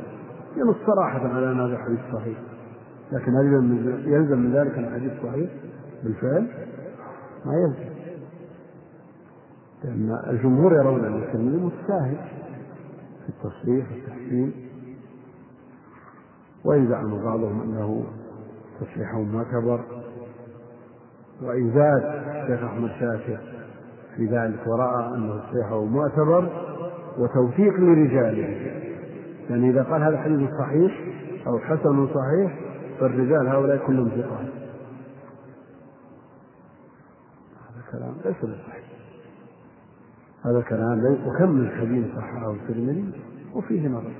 ينص صراحة على أن هذا حديث صحيح لكن هل يلزم من ذلك أن الحديث صحيح؟ بالفعل؟ ما يلزم. لأن الجمهور يرون أن الترمذي متساهل في التصحيح والتحسين وإن زعم بعضهم أنه تصحيحه معتبر وإن زاد الشيخ أحمد شاكر في ذلك ورأى أنه تصحيحه معتبر. وتوثيق لرجاله. يعني إذا قال هذا حديث صحيح أو حسن صحيح فالرجال هؤلاء كلهم ثقات هذا كلام ليس بصحيح هذا كلام ليس وكم من حديث صححه الترمذي وفيه نظر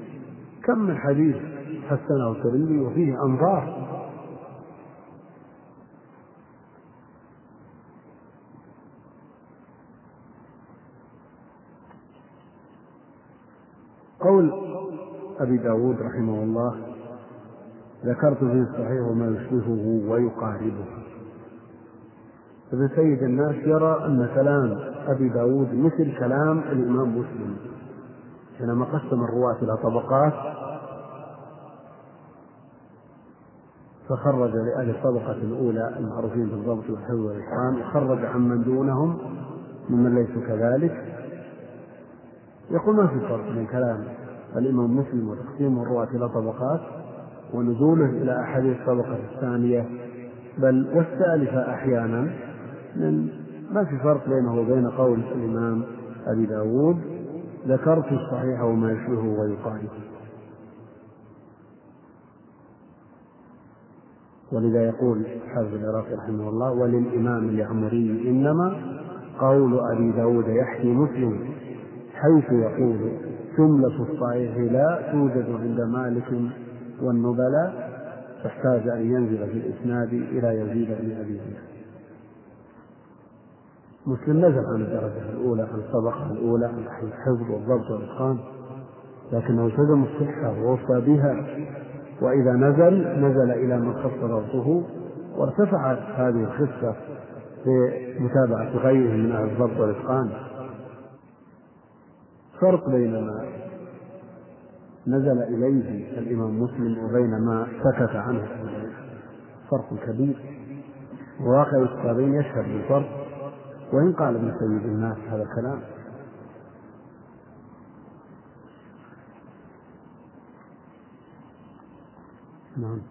كم من حديث حسنه الترمذي وفيه أنظار قول أبي داود رحمه الله ذكرت في الصحيح وما يشبهه ويقاربه. ابن سيد الناس يرى أن كلام أبي داود مثل كلام الإمام مسلم. حينما قسم الرواة إلى طبقات فخرج لأهل الطبقة الأولى المعروفين بالضبط والحفظ والإتقان وخرج عمن دونهم ممن ليسوا كذلك. يقول ما في فرق بين كلام الإمام مسلم وتقسيم الرواة إلى طبقات ونزوله إلى أحاديث الطبقة الثانية. بل والثالثة أحيانا من ما في فرق بينه وبين قول الإمام أبي داود ذكرت الصحيح وما يشبهه ويقاربه ولذا يقول حافظ العراقي رحمه الله وللإمام اليعمري إنما قول أبي داود يحكي مسلم. حيث يقول جملة الصحيح لا توجد عند مالك والنبلاء فاحتاج أن ينزل في الإسناد إلى يزيد بن أبي زياد مسلم نزل عن الدرجة الأولى عن الطبقة الأولى عن الحفظ والضبط والإتقان لكنه التزم الصحة ووفى بها. وإذا نزل نزل إلى من خص ضبطه وارتفعت هذه الخصة بمتابعة غيره من أهل الضبط والإتقان. فرق بين ما نزل إليه الإمام مسلم وبين ما سكت عنه. فرق كبير. وواقع الكتابين يشهد بالفرق. وإن قال ابن سيد الناس هذا الكلام. نعم.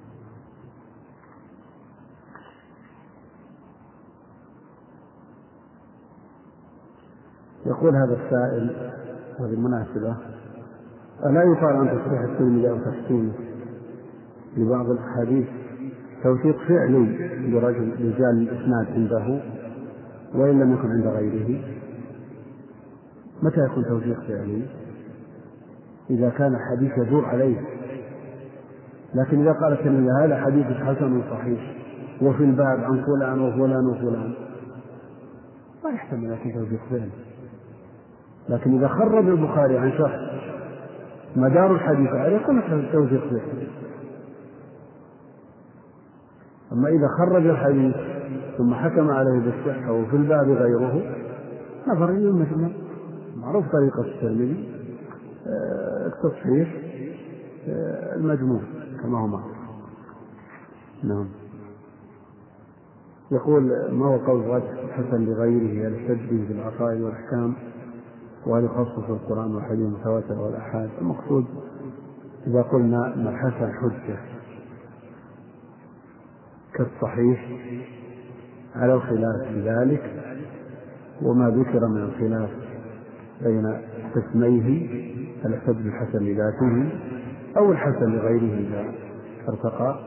يقول هذا السائل هذه المناسبة ألا يقال عن تصريح الترمذي أو تحسينه لبعض الأحاديث توثيق فعلي لرجل رجال الإسناد عنده وإن لم يكن عند غيره. متى يكون توثيق فعلي؟ إذا كان حديث يدور عليه. لكن إذا قال الترمذي هذا حديث حسن صحيح وفي الباب عن فلان وفلان وفلان. ما يحتمل يكون توثيق فعلي لكن إذا خرج البخاري عن شخص مدار الحديث عليه يكون توثيق فعلي أما إذا خرج الحديث ثم حكم عليه بالصحة وفي الباب غيره نظر إلى المجمع معروف طريقة الترمذي. آه، التصحيح آه، المجموع كما هو معروف. نعم. يقول ما هو قول غد حسن لغيره يحتج به بالعقائد والأحكام؟ وهل يخصص القرآن والحديث المتواتر والآحاد المقصود إذا قلنا أن الحسن حجة كالصحيح على الخلاف في ذلك وما ذكر من الخلاف بين قسميه الحسن الحسن لذاته أو الحسن لغيره إذا ارتقى.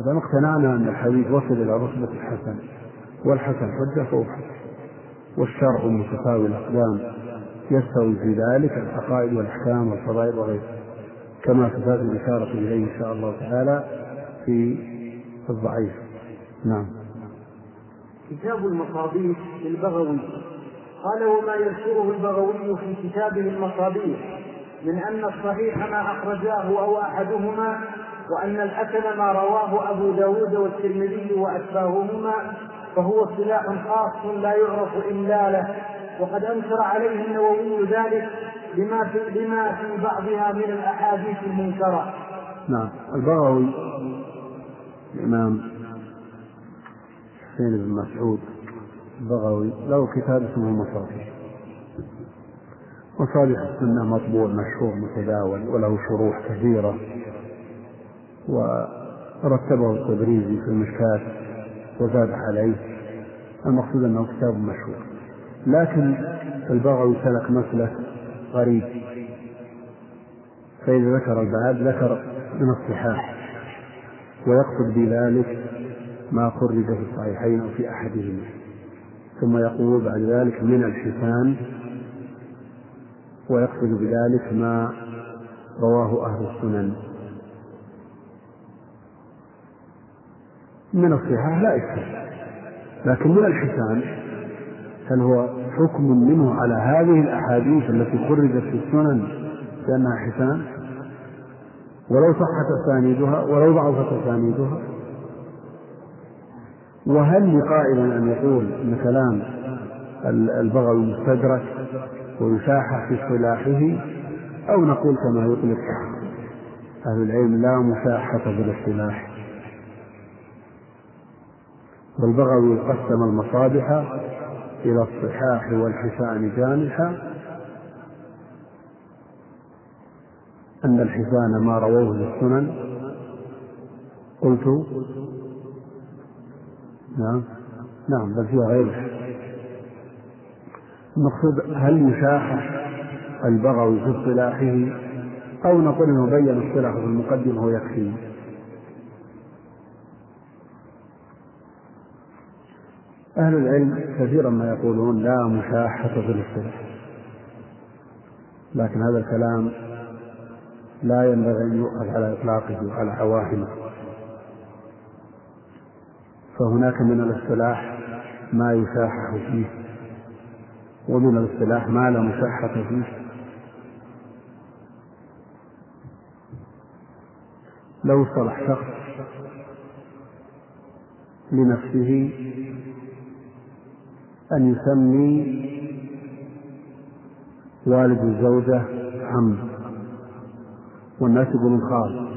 إذا اقتنعنا أن الحديث وصل إلى رتبة الحسن والحسن حجة فهو حجة. والشرع متساوي الأقدام. يستوي في ذلك العقائد والأحكام والفضائل وغيرها. كما ستأتي الإشارة إليه إن شاء الله تعالى في الضعيف. نعم. كتاب المصابيح للبغوي. قال وما يذكره البغوي في كتابه المصابيح من أن الصحيح ما أخرجاه أو أحدهما وأن الحسن ما رواه أبو داود والترمذي وأشباههما فهو سلاح خاص لا يعرف إلا له. وقد أنكر عليه النووي ذلك لما في لما في بعضها من الأحاديث المنكرة. نعم. البغوي الإمام حسين بن مسعود البغوي له كتاب اسمه المصابيح مصابيح السنة مطبوع مشهور متداول وله شروح كثيرة. ورتبه التبريزي في المشكاة وزاد عليه. المقصود أنه كتاب مشهور. لكن البغوي سلك مسلك غريب فإذا ذكر البعاد ذكر من الصحاح. ويقصد بذلك ما خرج في الصحيحين أو في أحدهما. ثم يقول بعد ذلك من الحسان. ويقصد بذلك ما رواه أهل السنن. من الصحاح لا إشكال لكن من الحسان هل هو حكم منه على هذه الأحاديث التي خرجت في السنن بأنها حسان؟ ولو صحت أسانيدها ولو ضعفت أسانيدها؟ وهل لقائل أن يقول أن كلام البغوي مستدرك ويشاح في اصطلاحه؟ أو نقول كما يطلق أهل العلم لا مشاحة في الاصطلاح. والبغوي قسم المصابح إلى الصحاح والحسان جانحا أن الحسان ما رووه للسنن قلت. نعم. نعم بل فيها غيره المقصود هل يشاح البغوي في اصطلاحه أو نقول إنه بين اصطلاحه في المقدمة ويكفي؟ أهل العلم كثيرا ما يقولون لا مشاحة في الاصطلاح. لكن هذا الكلام لا ينبغي أن يؤخذ على إطلاقه وعلى عواهمه فهناك من الاصطلاح ما يشاحح فيه ومن الاصطلاح ما لا مشاحة فيه. لو اصطلح شخص لنفسه أن يسمي والد الزوجة عم والناس يقولون خال.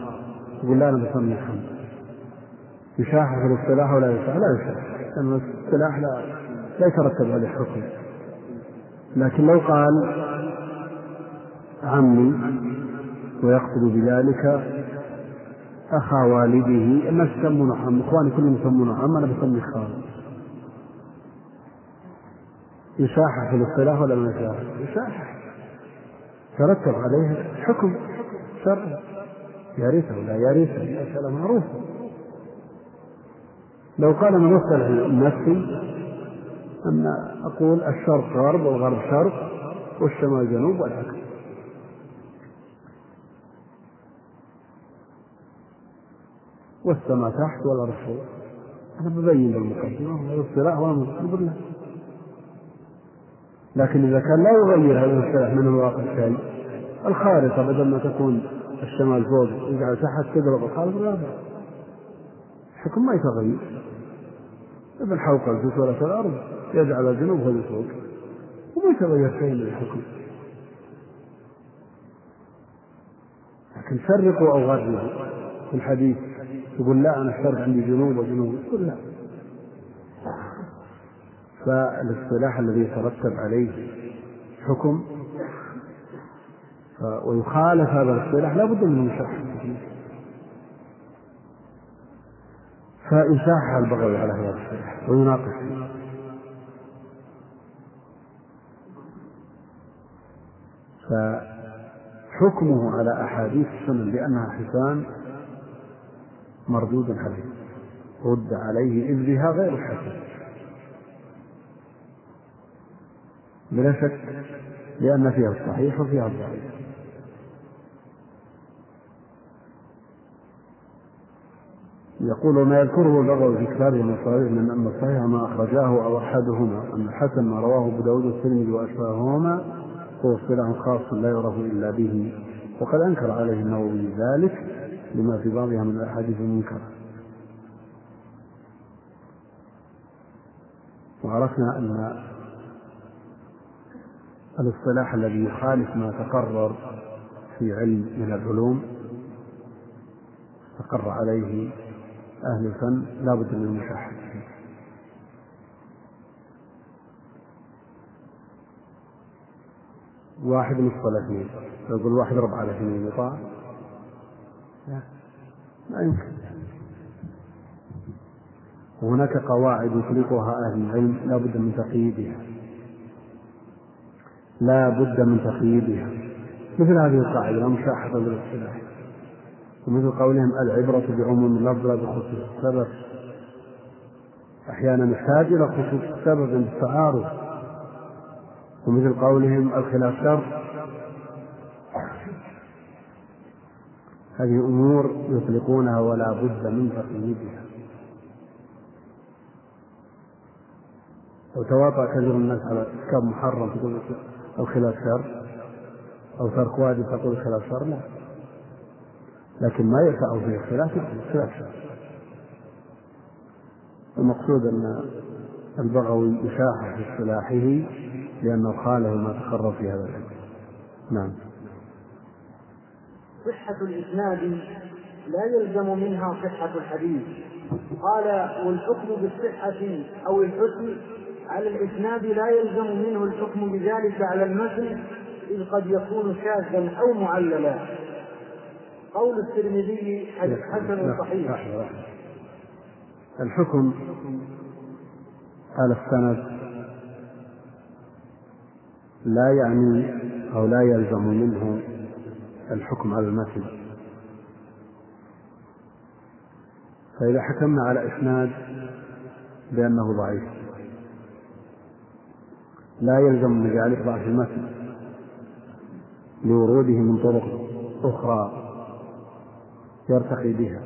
يقول لا أنا بسمي حمد. يشاح في الاصطلاح ولا يشاح لا يشاح لأن الاصطلاح لا لا يترتب عليه حكم. لكن لو قال عمي ويقصد بذلك أخا والده الناس يسمونه عم إخواني كلهم يسمونه عم أنا بسمي خال. يشاح في الاصطلاح ولا ما يشاح؟ يشاح ترتب عليه حكم. شرعي يرثه ولا يرثه مسألة معروفة لو قال من مصطلح نفسي أن أقول الشرق غرب والغرب شرق والشمال جنوب والعكس. والسماء تحت والأرض فوق. أنا ببين بالمقدمة والاصطلاح والمقدمة لا لكن إذا كان لا يغير هذا الاصطلاح من الواقع شيء الخارطة بدل ما تكون الشمال فوق يجعل تحت تضرب الخارطة لا الحكم ما يتغير. ابن حوقل في سورة الأرض يجعل الجنوب هو فوق. وما يتغير شيء من الحكم. لكن فرقوا أو غربوا في الحديث يقول لا أنا الشرق عندي جنوب وجنوب. يقول لا. فالاصطلاح الذي يترتب عليه حكم. ويخالف هذا الاصطلاح لا بد من مشاحة فإشاحة البغوي على هذا الاصطلاح ويناقش. فيه فحكمه على أحاديث السنن بأنها حسان مردود عليه. رد عليه إذ بها غير حسن. بلا شك لأن فيها الصحيح وفيها الضعيف يقول وما يذكره البغوي في كتابه المصاريف من أن الصحيح ما أخرجاه أو أحدهما أن الحسن ما رواه أبو داود والترمذي وأشباههما هو اصطلاح خاص لا يعرف إلا به وقد أنكر عليه النووي ذلك لما في بعضها من الأحاديث المنكرة. وعرفنا أن الاصطلاح الذي يخالف ما تقرر في علم من العلوم. استقر عليه أهل الفن لا بد من المشاحة واحد نصف الأثنين. يقول واحد ربع الأثنين يطاع. لا ما يمكن. وهناك قواعد يطلقها أهل العلم لا بد من تقييدها. لا بد من تقييدها. مثل هذه القاعدة لا مشاحة بالاصطلاح ومثل قولهم العبرة بعموم اللفظ لا بخصوص السبب. أحيانا يحتاج إلى خصوص السبب عند التعارض. ومثل قولهم الخلاف شر. هذه أمور يطلقونها ولا بد من تقييدها. لو تواطأ كثير الناس على ارتكاب محرم تقول الخلاف شر أو ترك واجب تقول الخلاف شر لا. لكن ما يقع فيه الخلاف الخلاف شر المقصود أن البغوي يشاح في اصطلاحه لأنه خاله ما تقرر في هذا العلم. نعم. صحة الإسناد لا يلزم منها صحة الحديث. قال والحكم بالصحة أو الحسن على الإسناد لا يلزم منه الحكم بذلك على المتن إذ قد يكون شاذا أو معللا. قول الترمذي حسن صحيح. الحكم على السند لا يعني أو لا يلزم منه الحكم على المتن. فإذا حكمنا على إسناد بأنه ضعيف. لا يلزم من ذلك ضعف المتن لوروده من طرق أخرى يرتقي بها.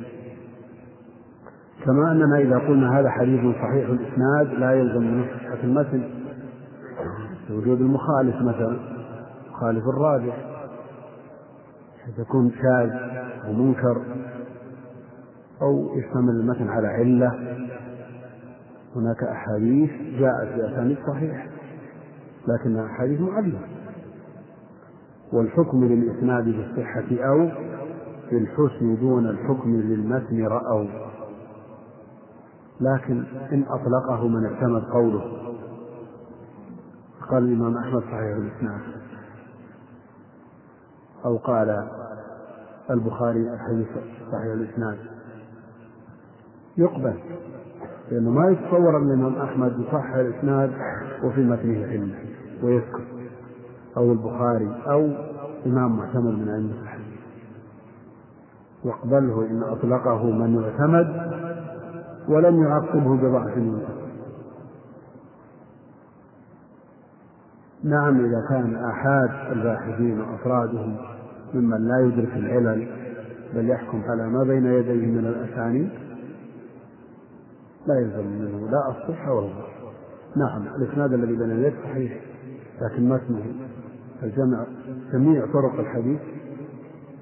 كما أننا إذا قلنا هذا حديث صحيح الإسناد لا يلزم من صحة المتن لوجود المخالف مثلا مخالف الراجح يكون شاذ أو منكر أو يشتمل المتن على علة. هناك أحاديث جاءت بأسانيد صحيحة. لكنها أحاديث معلة والحكم للإسناد بالصحة أو بالحسن دون الحكم للمتن رأوا. لكن إن أطلقه من اعتمد قوله. قال الإمام أحمد صحيح الإسناد. أو قال البخاري الحديث صحيح الإسناد. يقبل. لأنه ما يتصور أن الإمام أحمد يصحح الإسناد وفي متنه علم ويسكت أو البخاري أو إمام معتمد من أئمة الحديث يقبله إن أطلقه من يعتمد ولم يعقبه بضعف منه نعم إذا كان آحاد الباحثين وأفرادهم ممن لا يدرك العلل بل يحكم على ما بين يديه من الأسانيد لا يلزم منه. لا الصحة ولا نعم الإسناد الذي بين يديه صحيح. لكن متنه الجمع جميع طرق الحديث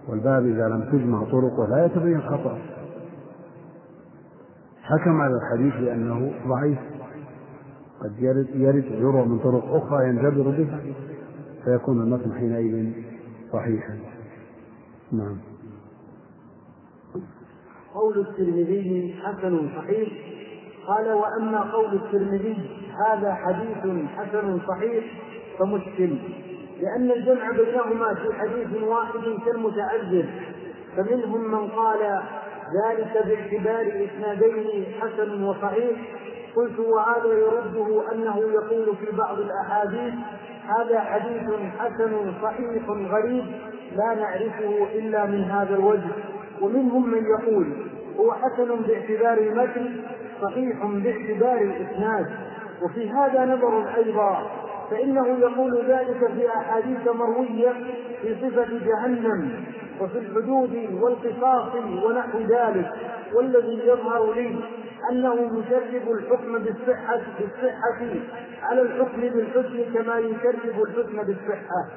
والباب إذا لم تجمع طرقه لا يتبين خطأ. حكم على الحديث بأنه ضعيف. قد يرد يرد يروى من طرق أخرى ينجبر بها فيكون المتن حينئذ صحيحا. نعم. قول الترمذي حسن صحيح. قال وأما قول الترمذي هذا حديث حسن صحيح. فمشكل لأن الجمع بينهما في حديث واحد كالمتعذر فمنهم من قال ذلك باعتبار إسنادين حسن وصحيح. قلت وهذا يرده أنه يقول في بعض الأحاديث هذا حديث حسن صحيح غريب لا نعرفه إلا من هذا الوجه. ومنهم من يقول هو حسن باعتبار المتن صحيح باعتبار الاسناد وفي هذا نظر أيضا فإنه يقول ذلك في أحاديث مروية في صفة جهنم وفي الحدود والقصاص ونحو ذلك. والذي يظهر لي أنه يشرب الحكم بالصحة بالصحة على الحكم بالحسن كما يشرب الحكم بالصحة.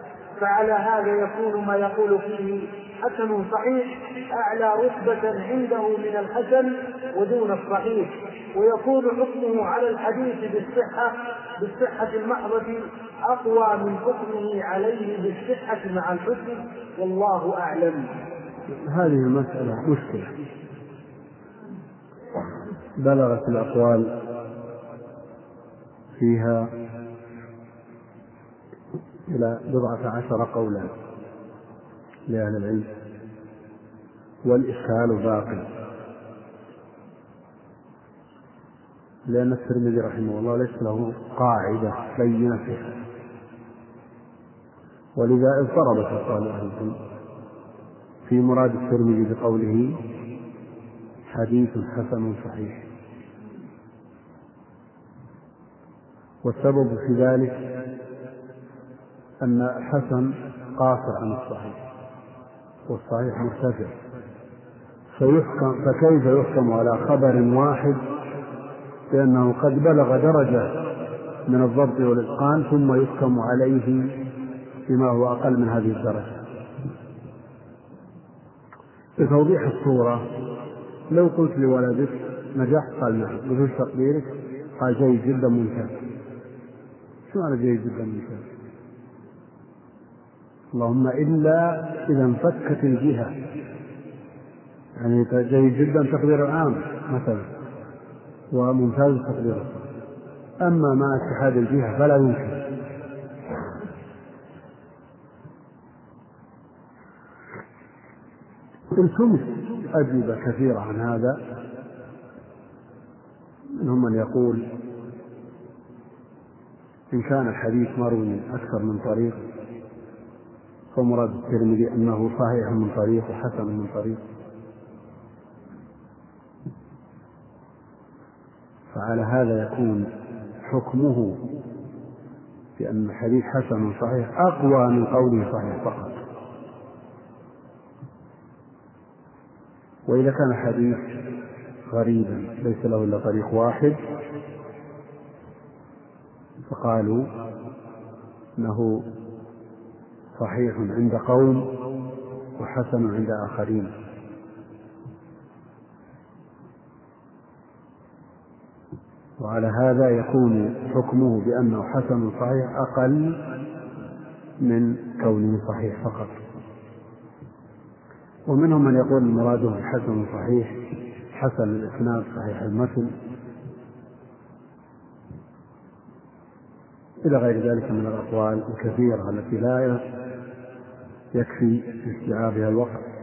فعلى هذا يكون ما يقول فيه حسن صحيح أعلى رتبة عنده من الحسن ودون الصحيح. ويكون حكمه على الحديث بالصحة بالصحة المحضة أقوى من حكمه عليه بالصحة مع الحسن والله أعلم. هذه المسألة مشكلة. بلغت الأقوال فيها إلى بضعة عشر قولا لأهل العلم والإشكال باقي. لأن الترمذي رحمه الله ليس له قاعدة بينة فيها. ولذا اضطربت أقوال أهل في مراد الترمذي بقوله حديث حسن صحيح. والسبب في ذلك أن حسن قاصر عن الصحيح والصحيح مرتفع. فيحكم فكيف يحكم على خبر واحد بأنه قد بلغ درجة من الضبط والإتقان ثم يحكم عليه بما هو أقل من هذه الدرجة. لتوضيح الصورة لو قلت لولدك نجحت؟ قال نعم. بدون تقديرك؟ قال جيد جدا ممتاز. شو معنى جيد جدا ممتاز؟ اللهم إلا إذا انفكت الجهة. يعني جيد جدا تقدير العام مثلا. وممتاز تقدير أما مع اتحاد الجهة فلا يمكن. التمس أجوبة كثيرة عن هذا منهم من يقول إن كان الحديث مروي من أكثر من طريق فمراد الترمذي أنه صحيح من طريق وحسن من طريق. فعلى هذا يكون حكمه بأن الحديث حسن صحيح أقوى من قوله صحيح فقط. وإذا كان الحديث غريبا ليس له إلا طريق واحد فقالوا إنه صحيح عند قوم وحسن عند آخرين. وعلى هذا يكون حكمه بأنه حسن صحيح أقل من كونه صحيح فقط. ومنهم من يقول مراده حسن صحيح حسن الإسناد صحيح المتن. إلى غير ذلك من الأقوال الكثيرة التي لا يكفي في استيعابها الوقت.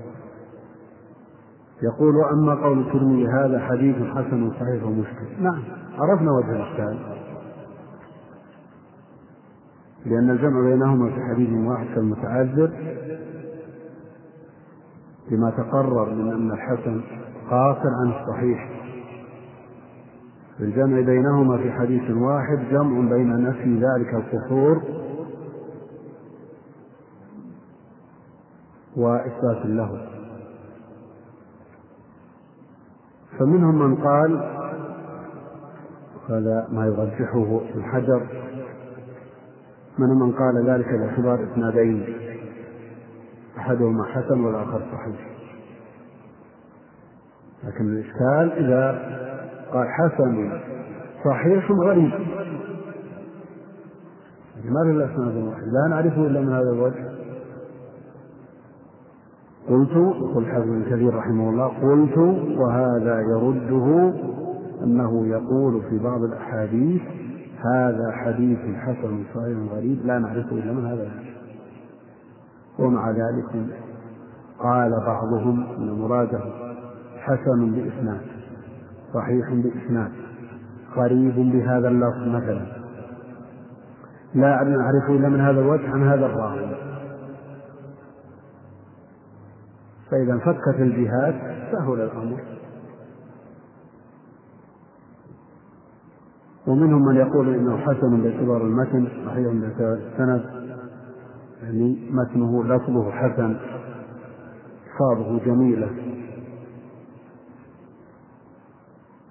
يقول أما قول الترمذي هذا حديث حسن صحيح ومشكل نعم. عرفنا وجه الإشكال. لأن الجمع بينهما في حديث واحد كالمتعذر بما تقرر من أن الحسن قاصر عن الصحيح. الجمع بينهما في حديث واحد جمع بين نفي ذلك القصور وإثبات له. فمنهم من قال هذا ما يرجحه ابن حجر منهم من قال ذلك باعتبار إسنادين. أحدهما حسن والآخر صحيح. لكن الإشكال إذا قال حسن صحيح غريب. ما له إلا إسناد واحد. لا نعرفه إلا من هذا الوجه. قلت يقول الحافظ بن كثير رحمه الله قلت وهذا يرده أنه يقول في بعض الأحاديث هذا حديث حسن صحيح غريب لا نعرفه إلا من هذا. ومع ذلك قال بعضهم أن مراده حسن بإسناد صحيح بإسناد غريب بهذا اللفظ مثلا. لا نعرفه إلا من هذا الوجه عن هذا الراوي. فإذا انفكت الجهات سهل الأمر ومنهم من يقول إنه حسن باعتبار المتن صحيح باعتبار السند يعني متنه لفظه حسن صابه جميلة.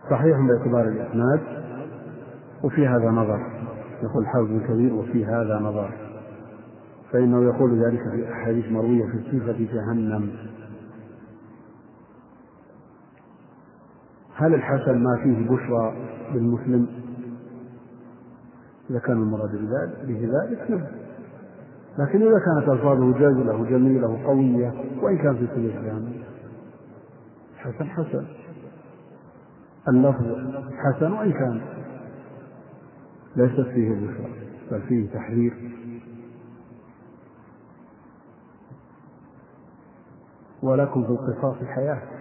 صحيح باعتبار الإسناد وفي هذا نظر. يقول حافظ كبير وفي هذا نظر. فإنه يقول ذلك في أحاديث مروية في صفة جهنم. هل الحسن ما فيه بشرى للمسلم؟ إذا كان المراد به ذلك نعم. لكن إذا كانت ألفاظه جازلة جميلة وقوية وإن كان في سبيل الكلام. حسن حسن. اللفظ حسن وإن كان ليست فيه بشرى بل فيه تحرير. ولكم في القصاص حياة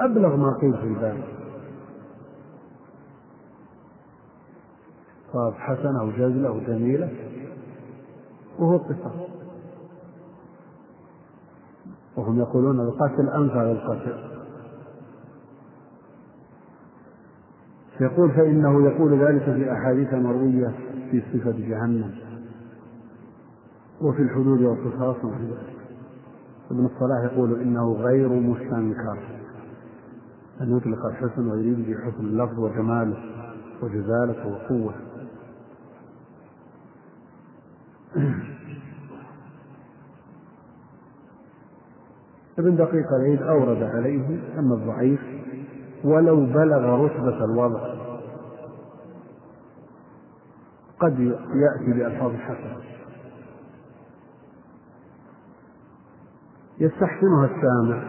أبلغ ما قيل في الباب. صار حسنة أو جزلة أو جميلة وهو القصاص وهم يقولون القتل أنفع للقتل يقول فإنه يقول ذلك في أحاديث مروية في صفة جهنم. وفي الحدود والقصاص ابن الصلاح يقول إنه غير مستنكر. أن يطلق الحسن ويريد به حسن اللفظ وجماله وجزالته وقوة [clears throat] ابن دقيق العيد أورد عليه أن الضعيف ولو بلغ رتبة الوضع. قد يأتي بألفاظ حسنة. يستحسنها السامع.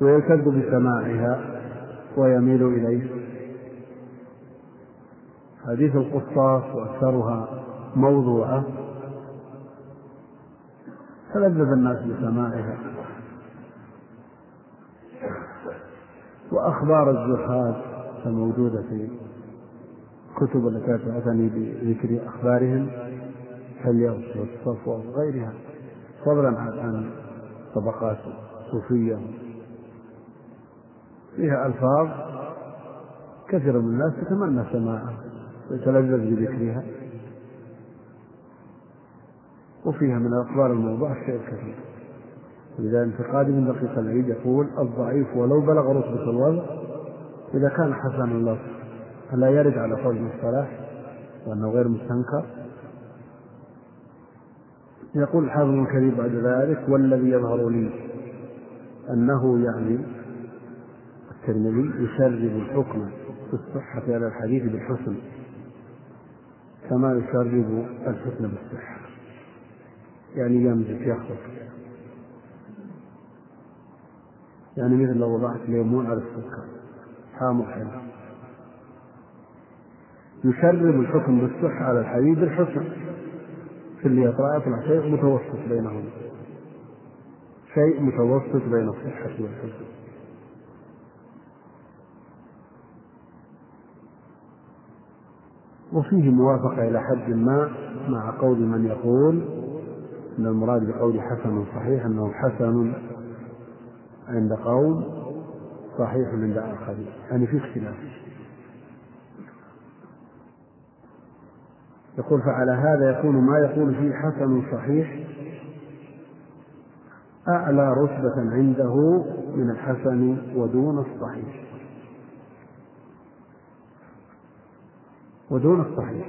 ويلتذ بسماعها ويميل إليه. حديث القصاص وأكثرها موضوعة. تلذذ الناس بسماعها. وأخبار الزهاد الموجودة في الكتب التي تعتني بذكر أخبارهم كاليوم والصفوة وغيرها. فضلا عن طبقات صوفية فيها ألفاظ كثير من الناس يتمنى سماعها ويتلذذ بذكرها. وفيها من الأخبار الموضوع الشيء الكثير ولذلك انتقاد من دقيق العيد يقول الضعيف ولو بلغ رتبة الوضع إذا كان حسن اللفظ ألا يرد على قول الصلاح وأنه غير مستنكر؟ يقول الحافظ الكريم بعد ذلك والذي يظهر لي أنه يعني الترمذي يشرب الحكم في الصحة على الحديث بالحسن كما يشرب الحسن بالصحة. يعني يمزج يخلط يعني مثل لو وضعت ليمون على السكر حامض حلو يشرب الحكم بالصحة على الحديث بالحسن في اللي يطلع يطلع شيء متوسط بينهم. شيء متوسط بين الصحة والحسن. وفيه موافقة إلى حد ما مع قول من يقول أن المراد بقول حسن صحيح أنه حسن عند قوم صحيح عند آخرين. يعني في اختلاف. يقول فعلى هذا يكون ما يقول فيه حسن صحيح أعلى رتبة عنده من الحسن ودون الصحيح. ودون الصحيح.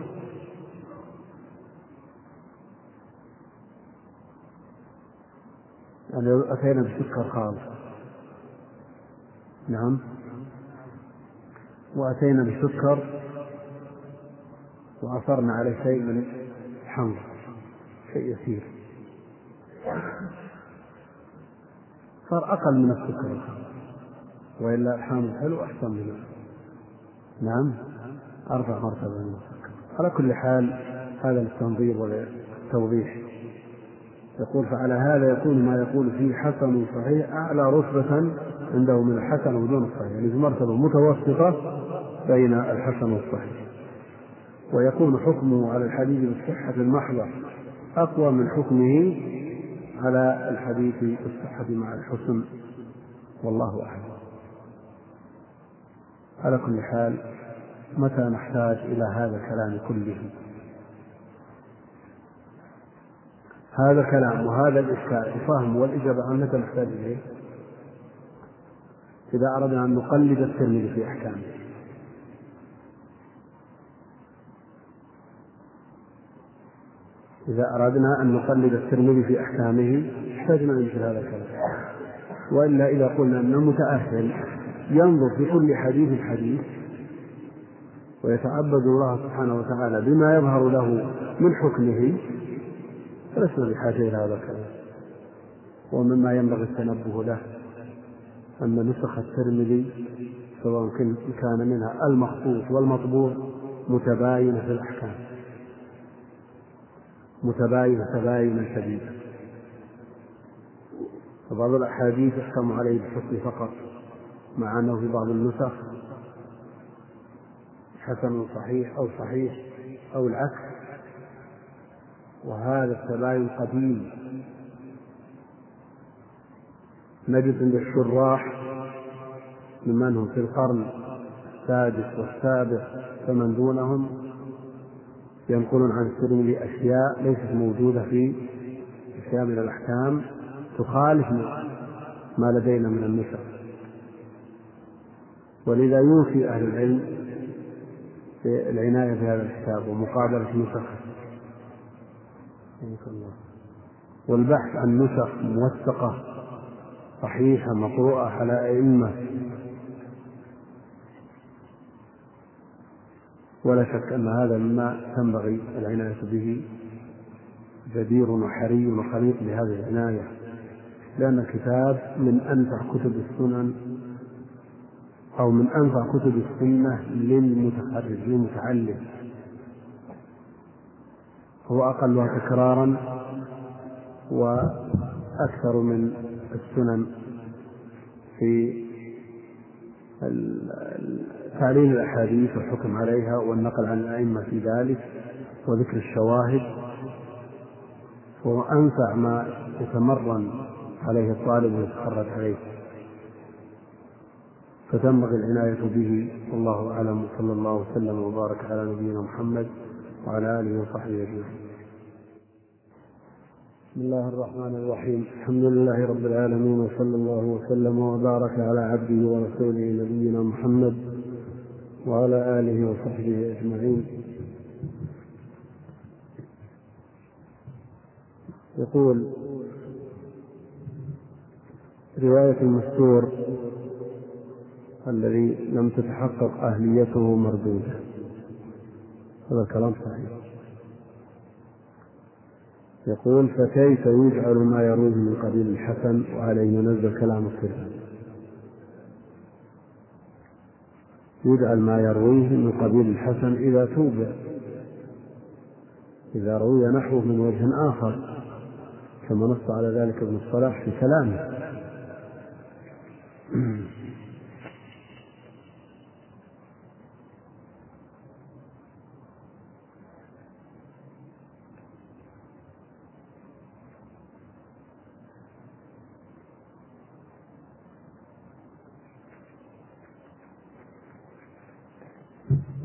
يعني لو أتينا بسكر خالص نعم. وأتينا بسكر وأصرنا عليه شيء من الحمض شيء يسير. صار أقل من السكر. وإلا الحامض حلو أحسن منه. نعم. أرفع مرتبة. من على كل حال هذا للتنظير والتوضيح. يقول فعلى هذا يكون ما يقول فيه حسن صحيح أعلى رتبة عنده من الحسن ودون الصحيح. يعني مرتبة متوسطة بين الحسن والصحيح. ويكون حكمه على الحديث بالصحة المحضة أقوى من حكمه على الحديث بالصحة مع الحسن. والله أعلم. على كل حال متى نحتاج إلى هذا الكلام كله؟ هذا الكلام وهذا الإشكال الفهم والإجابة عن متى نحتاج إليه. إذا أردنا أن نقلد الترمذي في أحكامه. إذا أردنا أن نقلد الترمذي في أحكامه احتاجنا إلى مثل هذا الكلام. وإلا إذا قلنا أنه متأهل ينظر في كل حديث حديث ويتعبد الله سبحانه وتعالى بما يظهر له من حكمه فلسنا بحاجة إلى هذا الكلام. ومما ينبغي التنبه له أن نسخ الترمذي سواء كان منها المخطوط والمطبوع متباينة في الأحكام. متباينة تباينا شديدا فبعض الأحاديث يحكم عليه بالحسن فقط مع أنه في بعض النسخ حسن صحيح أو صحيح أو العكس. وهذا التباين قديم. نجد عند الشراح ممن هم في القرن السادس والسابع فمن دونهم ينقلون عن الترمذي أشياء ليست موجودة في أشياء من الأحكام تخالف ما لدينا من النسخ. ولذا يوصي أهل العلم بالعناية بهذا الكتاب ومقابلة نسخه والبحث عن نسخ موثقة صحيحة مقروءة على أئمة. ولا شك أن هذا مما تنبغي العناية به. جدير وحري وخليط بهذه العناية. لأن الكتاب من أنفع كتب السنن أو من أنفع كتب السنة للمتخرج للمتعلم هو أقلها تكرارا وأكثر من السنن في تعليل الأحاديث والحكم عليها والنقل عن الأئمة في ذلك وذكر الشواهد. هو أنفع ما يتمرن عليه الطالب ويتخرج عليه. فتنبغي العناية به والله أعلم. وصلى الله وسلم وبارك على نبينا محمد وعلى آله وصحبه أجمعين. بسم الله الرحمن الرحيم. الحمد لله رب العالمين وصلى الله وسلم وبارك على عبده ورسوله نبينا محمد وعلى آله وصحبه أجمعين. يقول رواية المستور الذي لم تتحقق أهليته مردودة هذا الكلام صحيح. يقول فكيف يجعل ما يرويه من قبيل الحسن وعليه ينزل كلام الصفة يجعل ما يرويه من قبيل الحسن إذا توبع إذا روي نحوه من وجه آخر كما نص على ذلك ابن الصلاح في كلامه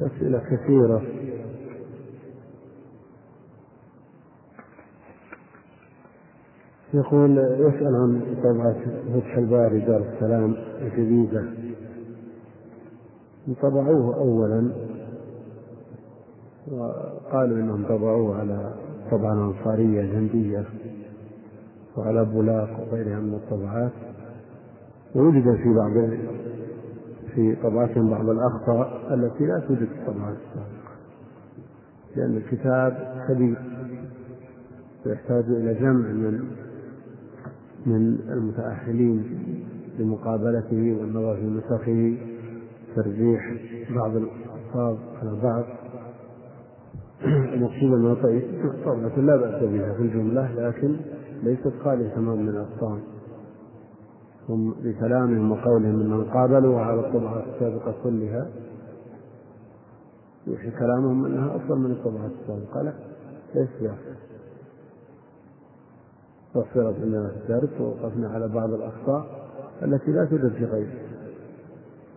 أسئلة كثيرة. يقول يسأل عن طبعة فتح الباري دار السلام الجديدة. طبعوه أولا وقالوا إنهم طبعوه على طبعة أنصارية جندية وعلى بولاق وغيرها من الطبعات. ووجد في بعض في طبعتهم بعض الأخطاء التي لا توجد في الطبعات السابقة لأن الكتاب كبير ويحتاج إلى جمع من من المتأهلين لمقابلته والنظر في نسخه ترجيح بعض الألفاظ على بعض. المقصود أنها طبعة لا بأس بها في الجملة لكن ليست خالية تماما من الأخطاء. هم بكلامهم وقولهم إنهم قابلوا على الطبعة السابقة كلها. يوحي كلامهم إنها أفضل من الطبعة السابقة. لا ليس بأفضل وفرت عندنا في الدرس ووقفنا على بعض الأخطاء التي لا توجد في غيره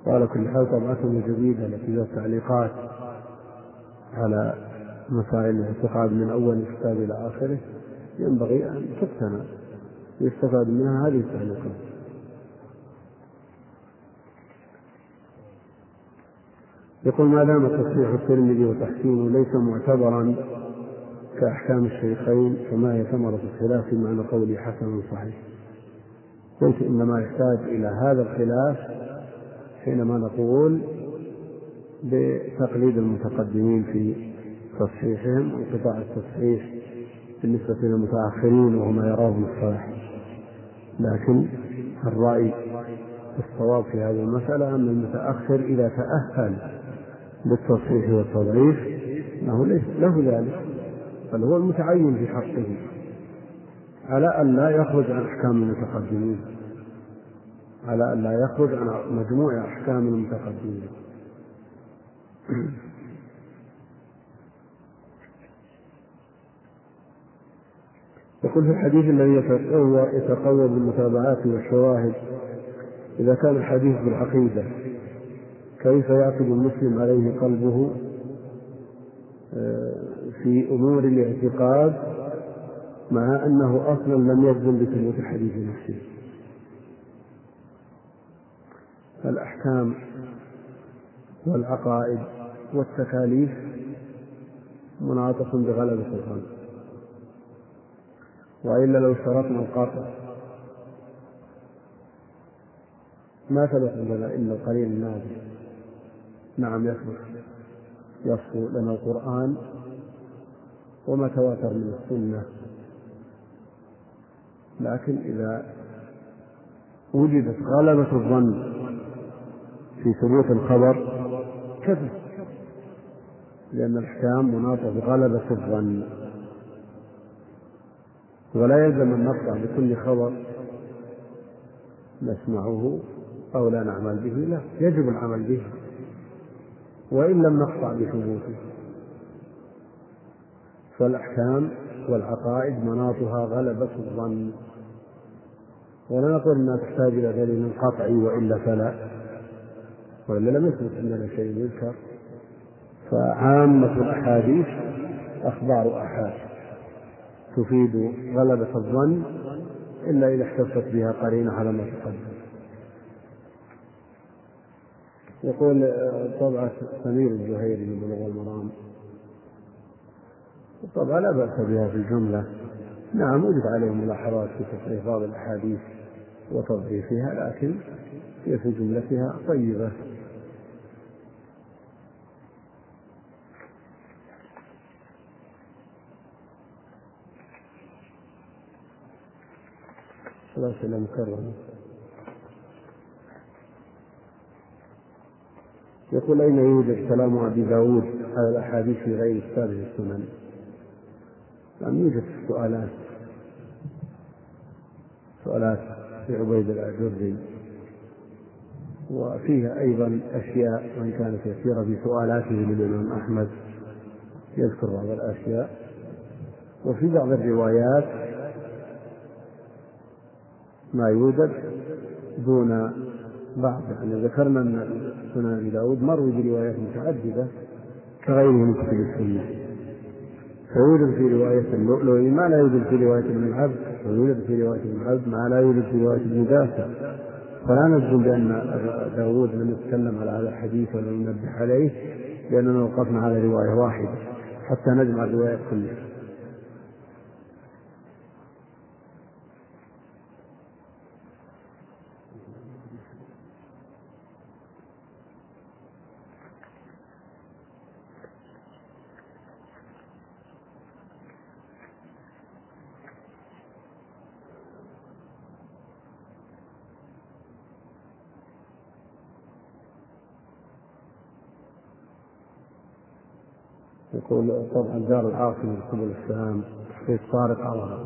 وعلى كل حال طبعتهم الجديدة التي فيها تعليقات على مسائل الاعتقاد من أول الكتاب إلى آخره. ينبغي أن تقتنى يستفاد منها هذه التعليقات. يقول ما دام تصحيح الترمذي وتحسينه ليس معتبرا كأحكام الشيخين فما هي ثمرة الخلاف في معنى قوله حسن صحيح. قلت إنما يحتاج إلى هذا الخلاف حينما نقول بتقليد المتقدمين في تصحيحهم وانقطاع التصحيح بالنسبة للمتأخرين وهم يرون الصلاح. لكن الرأي الصواب في هذه المسألة أن المتأخر إذا تأهل للتصحيح والتضعيف أنه ليس له ذلك بل هو المتعين في حقه. على أن لا يخرج عن أحكام المتقدمين؟ على أن لا يخرج عن مجموع أحكام المتقدمين؟ يقول في الحديث الذي يتقوى يتقوى بالمتابعات والشواهد إذا كان الحديث بالعقيدة كيف يعقد المسلم عليه قلبه آه، في أمور الاعتقاد مع أنه أصلا لم يجزم بثبوت الحديث نفسه. الأحكام والعقائد والتكاليف مناطق بغلبة الظن وإلا لو اشترطنا القاطع. ما ثبت لنا إلا القليل النادر نعم يثبت يصفو لنا القرآن وما تواتر من السنة. لكن إذا وجدت غلبة الظن في ثبوت الخبر كفى لأن الأحكام مناطة بغلبة الظن. ولا يلزم أن نقطع بكل خبر نسمعه أو لا نعمل به لا يجب العمل به. وإن لم نقطع بثبوته. فالأحكام والعقائد مناطها غلبة الظن. ولا نقول أنها تحتاج إلى دليل قطعي وإلا فلا. وإلا لم يثبت عندنا شيء يذكر. فعامة الأحاديث أخبار أحاد. تفيد غلبة الظن إلا إذا احتفت بها قرينة على ما تقدم. يقول طبعة سمير الزهيري من بلوغ المرام. طبعا لا بأس بها في الجملة. نعم وجد عليه ملاحظات في تصحيح بعض الأحاديث وتضعيفها لكن هي في جملتها طيبة. صلاة مكرمة يقول أين يوجد كلام أبي داود على الأحاديث في غير كتابه السنن؟ لم يوجد سؤالات. سؤالات في عبيد الأجري. وفيها أيضا أشياء وإن كانت كثيرة في سؤالاته للإمام أحمد. يذكر بعض الأشياء. وفي بعض الروايات ما يوجد دون بعض يعني ذكرنا أن سنن أبي داود مروي بروايات متعددة كغيره من كتب السنة. فيوجد في رواية اللؤلؤي ما لا يوجد في رواية ابن العبد ويوجد في رواية ابن العبد ما لا يوجد في رواية ابن داسة فلا نجزم بأن داود لم يتكلم على هذا الحديث ولم ينبه عليه لأننا وقفنا على رواية واحدة حتى نجمع الروايات كلها. يقول طبعا دار العاصمة سبل السلام في طارق عوض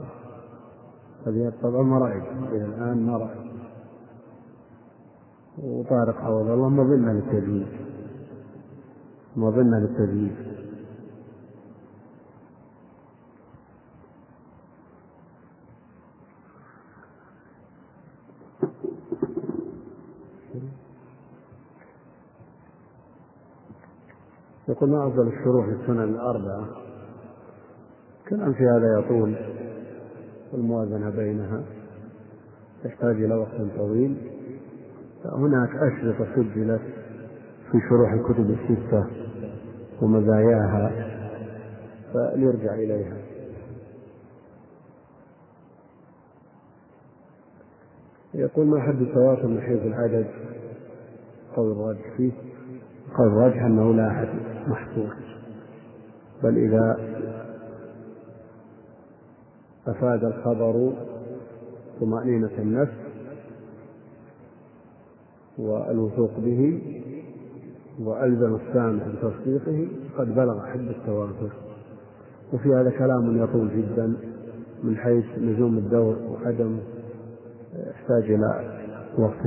هذه طبعا ما رأيت إلى الآن ما رأيت. وطارق عوض الله مظنة للتجويد مظنة للتجويد يقول ما أفضل الشروح للسنن الأربعة؟ كلام في هذا يطول الموازنة بينها تحتاج إلى وقت طويل. هناك أشرطة سجلت في شروح الكتب الستة ومزاياها فليرجع إليها. يقول ما حد التواصل من حيث العدد؟ القول الراجح فيه. القول الراجح أنه لا أحد. محصور بل إذا أفاد الخبر طمأنينة النفس والوثوق به وألزم السامع بتصديقه قد بلغ حد التواتر. وفي هذا كلام يطول جدا من حيث لزوم الدور وعدم يحتاج إلى وقت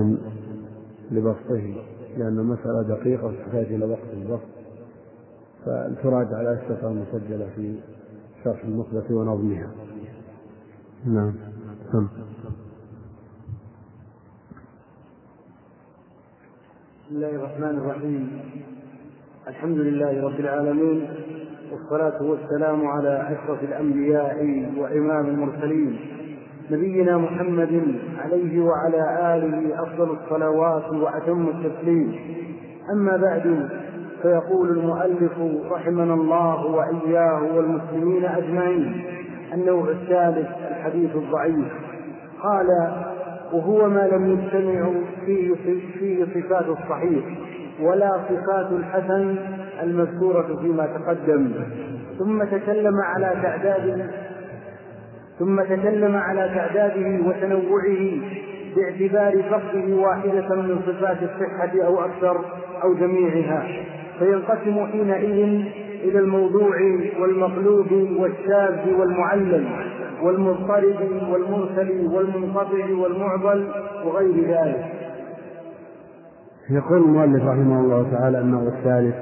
لبسطه لأن المسألة دقيقة وتحتاج إلى وقت البسط فتراجع الأسئلة المسجلة في شرح النخبة ونظمها. نعم. سم. بسم الله الرحمن الرحيم. الحمد لله رب العالمين والصلاة والسلام على أشرف الأنبياء وإمام المرسلين نبينا محمد عليه وعلى آله أفضل الصلوات وأتم التسليم. أما بعد فيقول المؤلف رحمنا الله وإياه والمسلمين أجمعين النوع الثالث الحديث الضعيف. قال وهو ما لم يجتمع فيه فيه صفات الصحيح ولا صفات الحسن المذكورة فيما تقدم. ثم تكلم على تعداد ثم تكلم على تعداده وتنوعه باعتبار فقده واحدة من صفات الصحة أو أكثر أو جميعها. فينقسم حينئذ إلى الموضوع والمقلوب والشاذ والمعلل والمضطرب والمرسل والمنقطع والمعضل وغير ذلك. يقول المؤلف رحمه الله تعالى النوع الثالث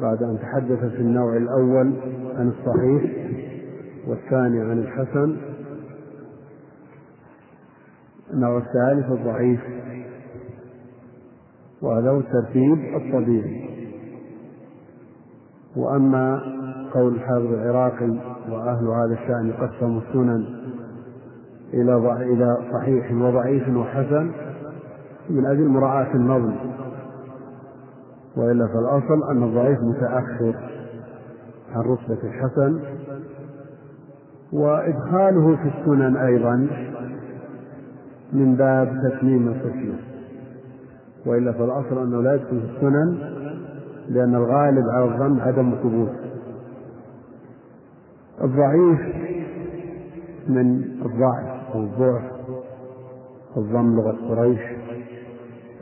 بعد أن تحدث في النوع الأول عن الصحيح والثاني عن الحسن النوع الثالث الضعيف. وهذا الترتيب الطبيعي. وأما قول الحافظ العراقي وأهل هذا الشأن قسموا السنن إلى إلى صحيح وضعيف وحسن من أجل مراعاة النظم. وإلا فالأصل أن الضعيف متأخر عن رتبة الحسن. وإدخاله في السنن أيضا من باب تتميم القسمة. وإلا فالأصل أنه لا يدخل في السنن لأن الغالب على الظن عدم ثبوت الضعيف من الضعف أو الضعف الضم لغة قريش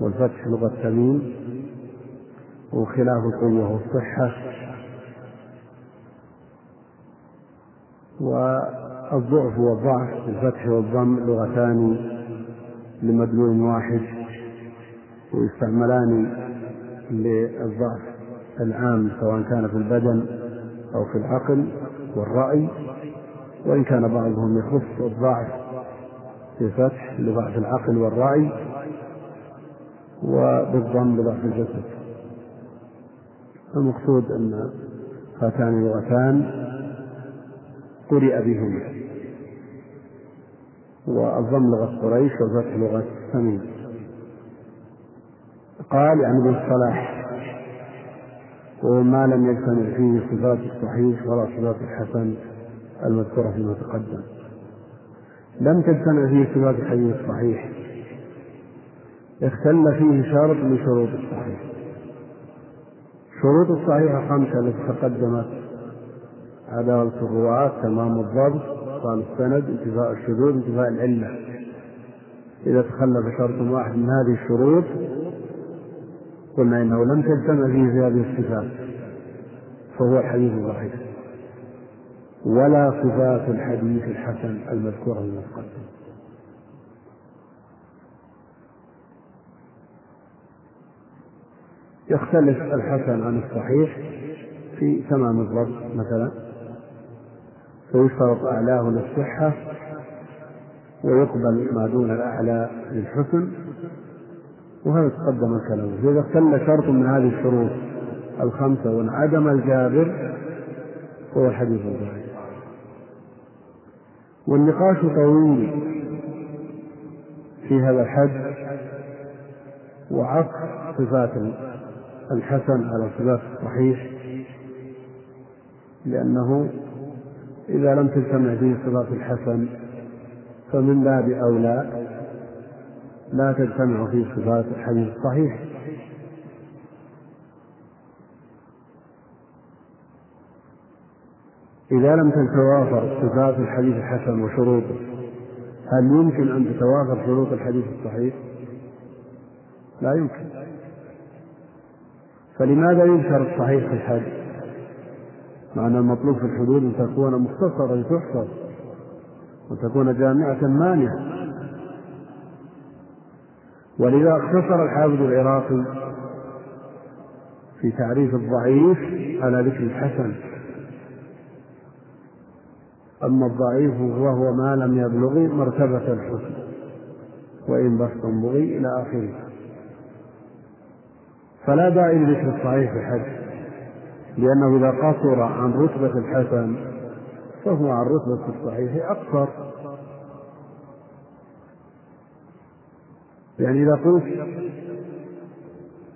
والفتح لغة تميم وخلاف القوة والصحة. والضعف والضعف بالفتح والضم لغتان لمدلول واحد. ويستعملان للضعف العام سواء كان في البدن أو في العقل والرأي وإن كان بعضهم يخص الضعف في فتح لضعف العقل والرأي وبالضم لضعف الجسد. المقصود أن هاتان لغتان قرئ بهما والضم لغة قريش والفتح لغة تميم قال يعني بالصلاح وهو ما لم يجتمع فيه صفات الصحيح ولا صفات الحسن المذكورة فيما تقدم. لم تجتمع فيه صفات الحديث الصحيح. اختل فيه شرط من شروط الصحيح. شروط الصحيح خمسة التي تقدمت. عدالة الرواة تمام الضبط إتقان السند انتفاء الشذوذ انتفاء العلة. إذا تخلف شرط واحد من هذه الشروط قلنا إنه لم تجتمع فيه في هذه الصفات فهو الحديث الضعيف ولا صفات الحديث الحسن المذكورة في المتقدم يختلف الحسن عن الصحيح في تمام الضبط مثلا فيشترط أعلاه للصحة ويقبل ما دون الأعلى للحسن. وهذا تقدم الكلام. فإذا اختل شرط من هذه الشروط الخمسة وانعدم الجابر هو الحديث الضعيف والنقاش طويل في هذا الحد وعطف صفات الحسن على صفات الصحيح لأنه إذا لم تجتمع فيه صفات الحسن فمن باب أولى. لا تجتمع فيه صفات الحديث الصحيح إذا لم تتوافر صفات الحديث الحسن وشروطه هل يمكن أن تتوافر شروط الحديث الصحيح؟ لا يمكن فلماذا ينكر الصحيح في الحج؟ مع أن المطلوب في الحدود أن تكون مختصرة تحفظ وتكون جامعة مانعة ولذا اختصر الحافظ العراقي في تعريف الضعيف على ذكر الحسن. أما الضعيف وهو ما لم يبلغ مرتبة الحسن وإن بسط بغي إلى آخره. فلا داعي لذكر الصحيح الحج لأنه إذا قصر عن رتبة الحسن فهو عن رتبة الصحيح أقصر. يعني إذا قلت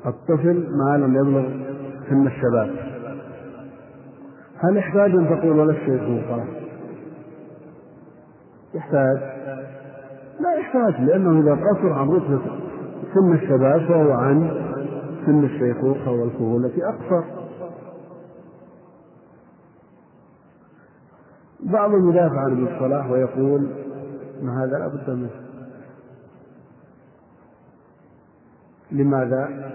الطفل ما لم يبلغ سن الشباب هل يحتاج أن تقول ولا الشيخوخة؟ يحتاج. لا يحتاج لأنه إذا قصر عن رتبة سن الشباب فهو عن سن الشيخوخة والكهولة أقصر. بعضهم يدافع عن ابن الصلاح ويقول ما هذا لا بد منه. لماذا؟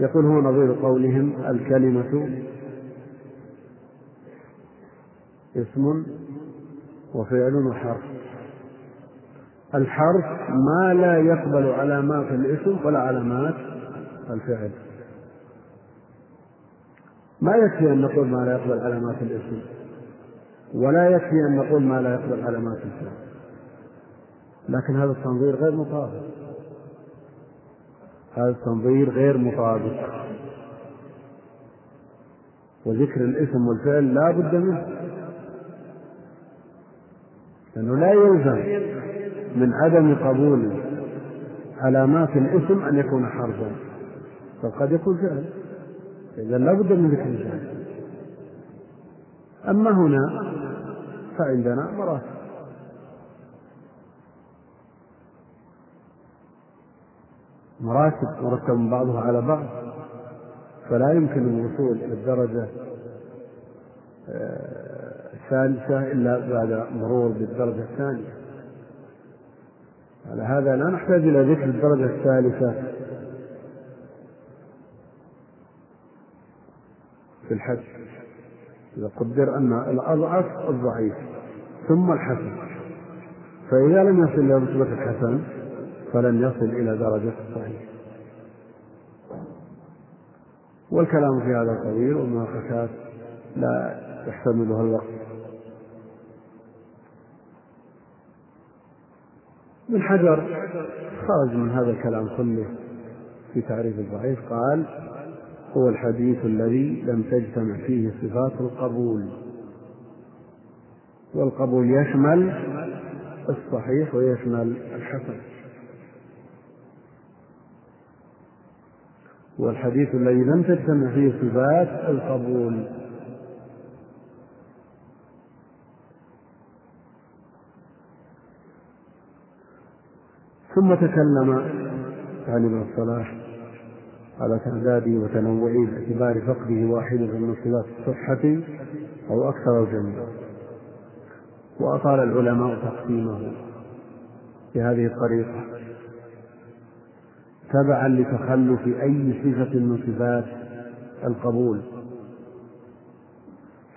يقول هو نظير قولهم الكلمة اسم وفعل وحرف. الحرف ما لا يقبل علامات الاسم ولا علامات الفعل. ما يكفي أن نقول ما لا يقبل علامات الاسم ولا يكفي أن نقول ما لا يقبل علامات الفعل. لكن هذا التنظير غير مطابق. هذا التنظير غير مطابق وذكر الاسم والفعل لا بد منه. لأنه لا يلزم من عدم قبول علامات الاسم أن يكون حرفا. بل قد يكون فعلا. إذا لا بد من ذكر الفعل. أما هنا فعندنا مراتب. مراتب مرتب بعضها على بعض فلا يمكن الوصول إلى الدرجة آه، الثالثة إلا بعد مرور بالدرجة الثانية. على هذا لا نحتاج إلى ذكر الدرجة الثالثة في الحج. إذا قدر أن الأضعف الضعيف ثم الحسن. فإذا لم يصل إلى رتبة الحسن فلن يصل إلى درجة الصحيح. والكلام في هذا طويل والمناقشات لا يحتملها الوقت. ابن حجر خرج من هذا الكلام كله في تعريف الضعيف قال هو الحديث الذي لم تجتمع فيه صفات القبول والقبول يشمل الصحيح ويشمل الحسن. والحديث الذي لم تجتمع فيه صفات القبول. ثم تكلم عن ابن الصلاح على تعداده وتنوعه باعتبار فقده واحدة من صفات الصحة أو أكثر الجنة وأطال العلماء تقسيمه بهذه الطريقة. تبعا لتخلف أي صفة من صفات القبول.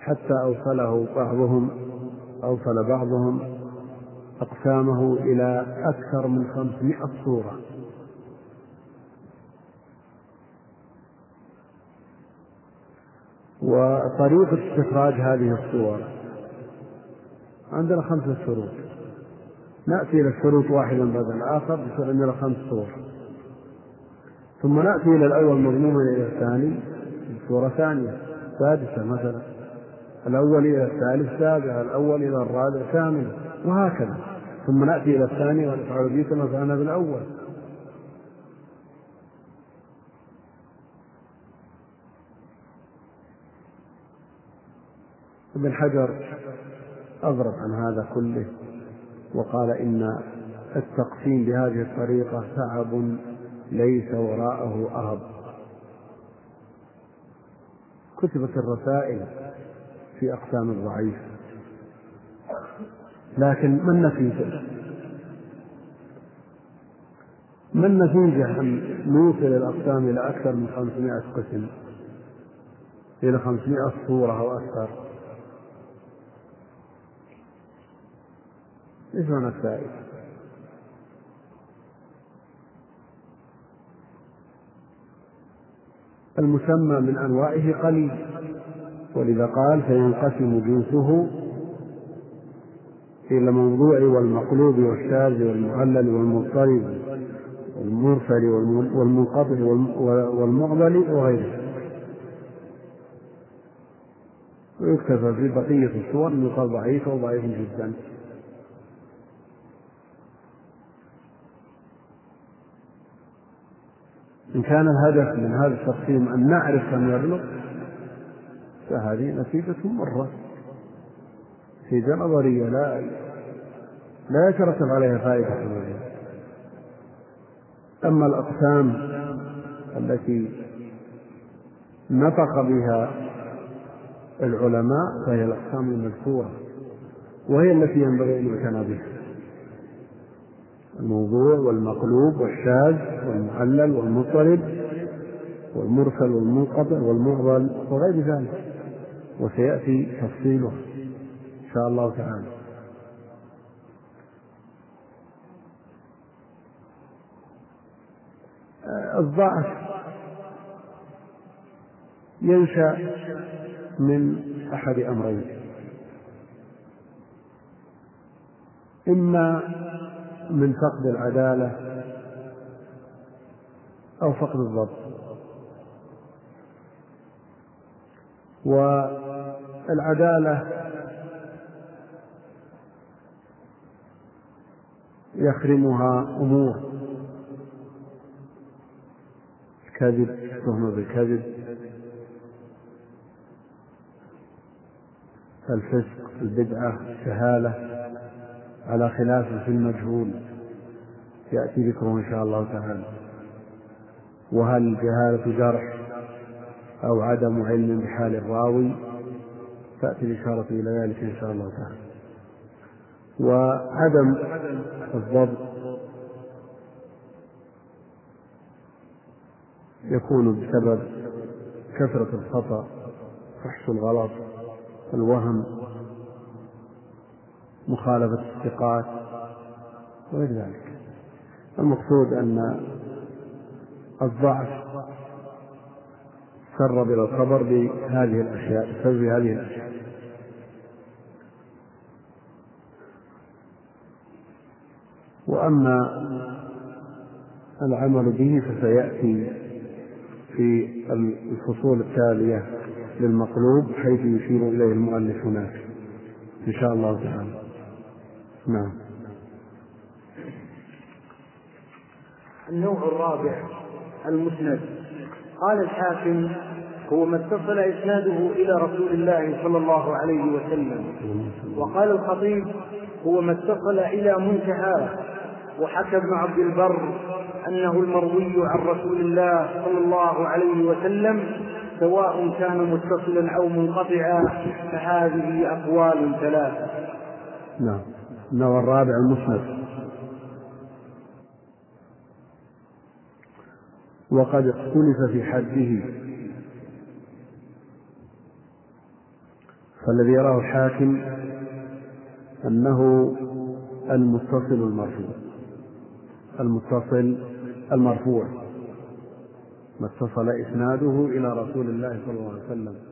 حتى أوصله بعضهم أوصل بعضهم أقسامه إلى أكثر من خمسمائة صورة. وطريقة استخراج هذه الصور عندنا خمسة شروط. نأتي إلى الشروط واحدا بعد الآخر عندنا خمس صور ثم نأتي إلى الأول مضموما إلى الثاني صورة ثانية سادسة مثلا الأول إلى الثالث سابعة الأول إلى الرابع ثامنة وهكذا. ثم نأتي إلى الثاني ونفعل به كما فعلنا بالأول. ابن حجر أضرب عن هذا كله وقال إن التقسيم بهذه الطريقة تعب ليس وراءه أرب كتبت الرسائل في أقسام الضعيف لكن ما النتيجة؟ ما النتيجة أن نوصل الأقسام إلى أكثر من 500 قسم إلى 500 صورة أو أكثر إيش معنى الفائدة؟ المسمى من أنواعه قليل. ولذا قال فينقسم جنسه إلى الموضوع والمقلوب والشاذ والمعلل والمضطرب والمرسل والمنقطع والمعضل وغيره. ويكتفى في بقية الصور من يقال ضعيف أو ضعيف جدا. إن كان الهدف من هذا التقسيم أن نعرف كم يبلغ فهذه نتيجة مرة. نتيجة نظرية لا لا يترتب عليها فائدة عملية أما الأقسام التي نطق بها العلماء فهي الأقسام المذكورة وهي التي ينبغي أن يعتنى بها. الموضوع والمقلوب والشاذ والمعلل والمضطرب والمرسل والمنقطع والمعضل وغير ذلك. وسيأتي تفصيله إن شاء الله تعالى. الضعف ينشأ من أحد أمرين. إما من فقد العدالة أو فقد الضبط. والعدالة يخرمها أمور. الكذب التهمة بالكذب. الفسق البدعة الجهالة على خلاف في المجهول. يأتي ذكره إن شاء الله تعالى. وهل الجهالة جرح أو عدم علم بحال الراوي؟ تأتي الإشارة إلى ذلك إن شاء الله تعالى. وعدم الضبط يكون بسبب كثرة الخطأ فحش الغلط الوهم مخالفة الثقات وغير ذلك. المقصود أن الضعف سرب إلى الخبر بهذه الأشياء بسبب هذه الأشياء. وأما العمل به فسيأتي في الفصول التالية للمقلوب حيث يشير إليه المؤلف هناك إن شاء الله تعالى. نعم. النوع الرابع المسند. قال الحاكم هو ما اتصل إسناده إلى رسول الله صلى الله عليه وسلم. وقال الخطيب هو ما اتصل إلى منتهاه وحكى ابن عبد البر أنه المروي عن رسول الله صلى الله عليه وسلم سواء كان متصلا أو منقطعا فهذه أقوال ثلاثة. نعم. النوع الرابع المسند. وقد اختلف في حده. فالذي يراه الحاكم أنه المتصل المرفوع. المتصل المرفوع. ما اتصل إسناده إلى رسول الله صلى الله عليه وسلم.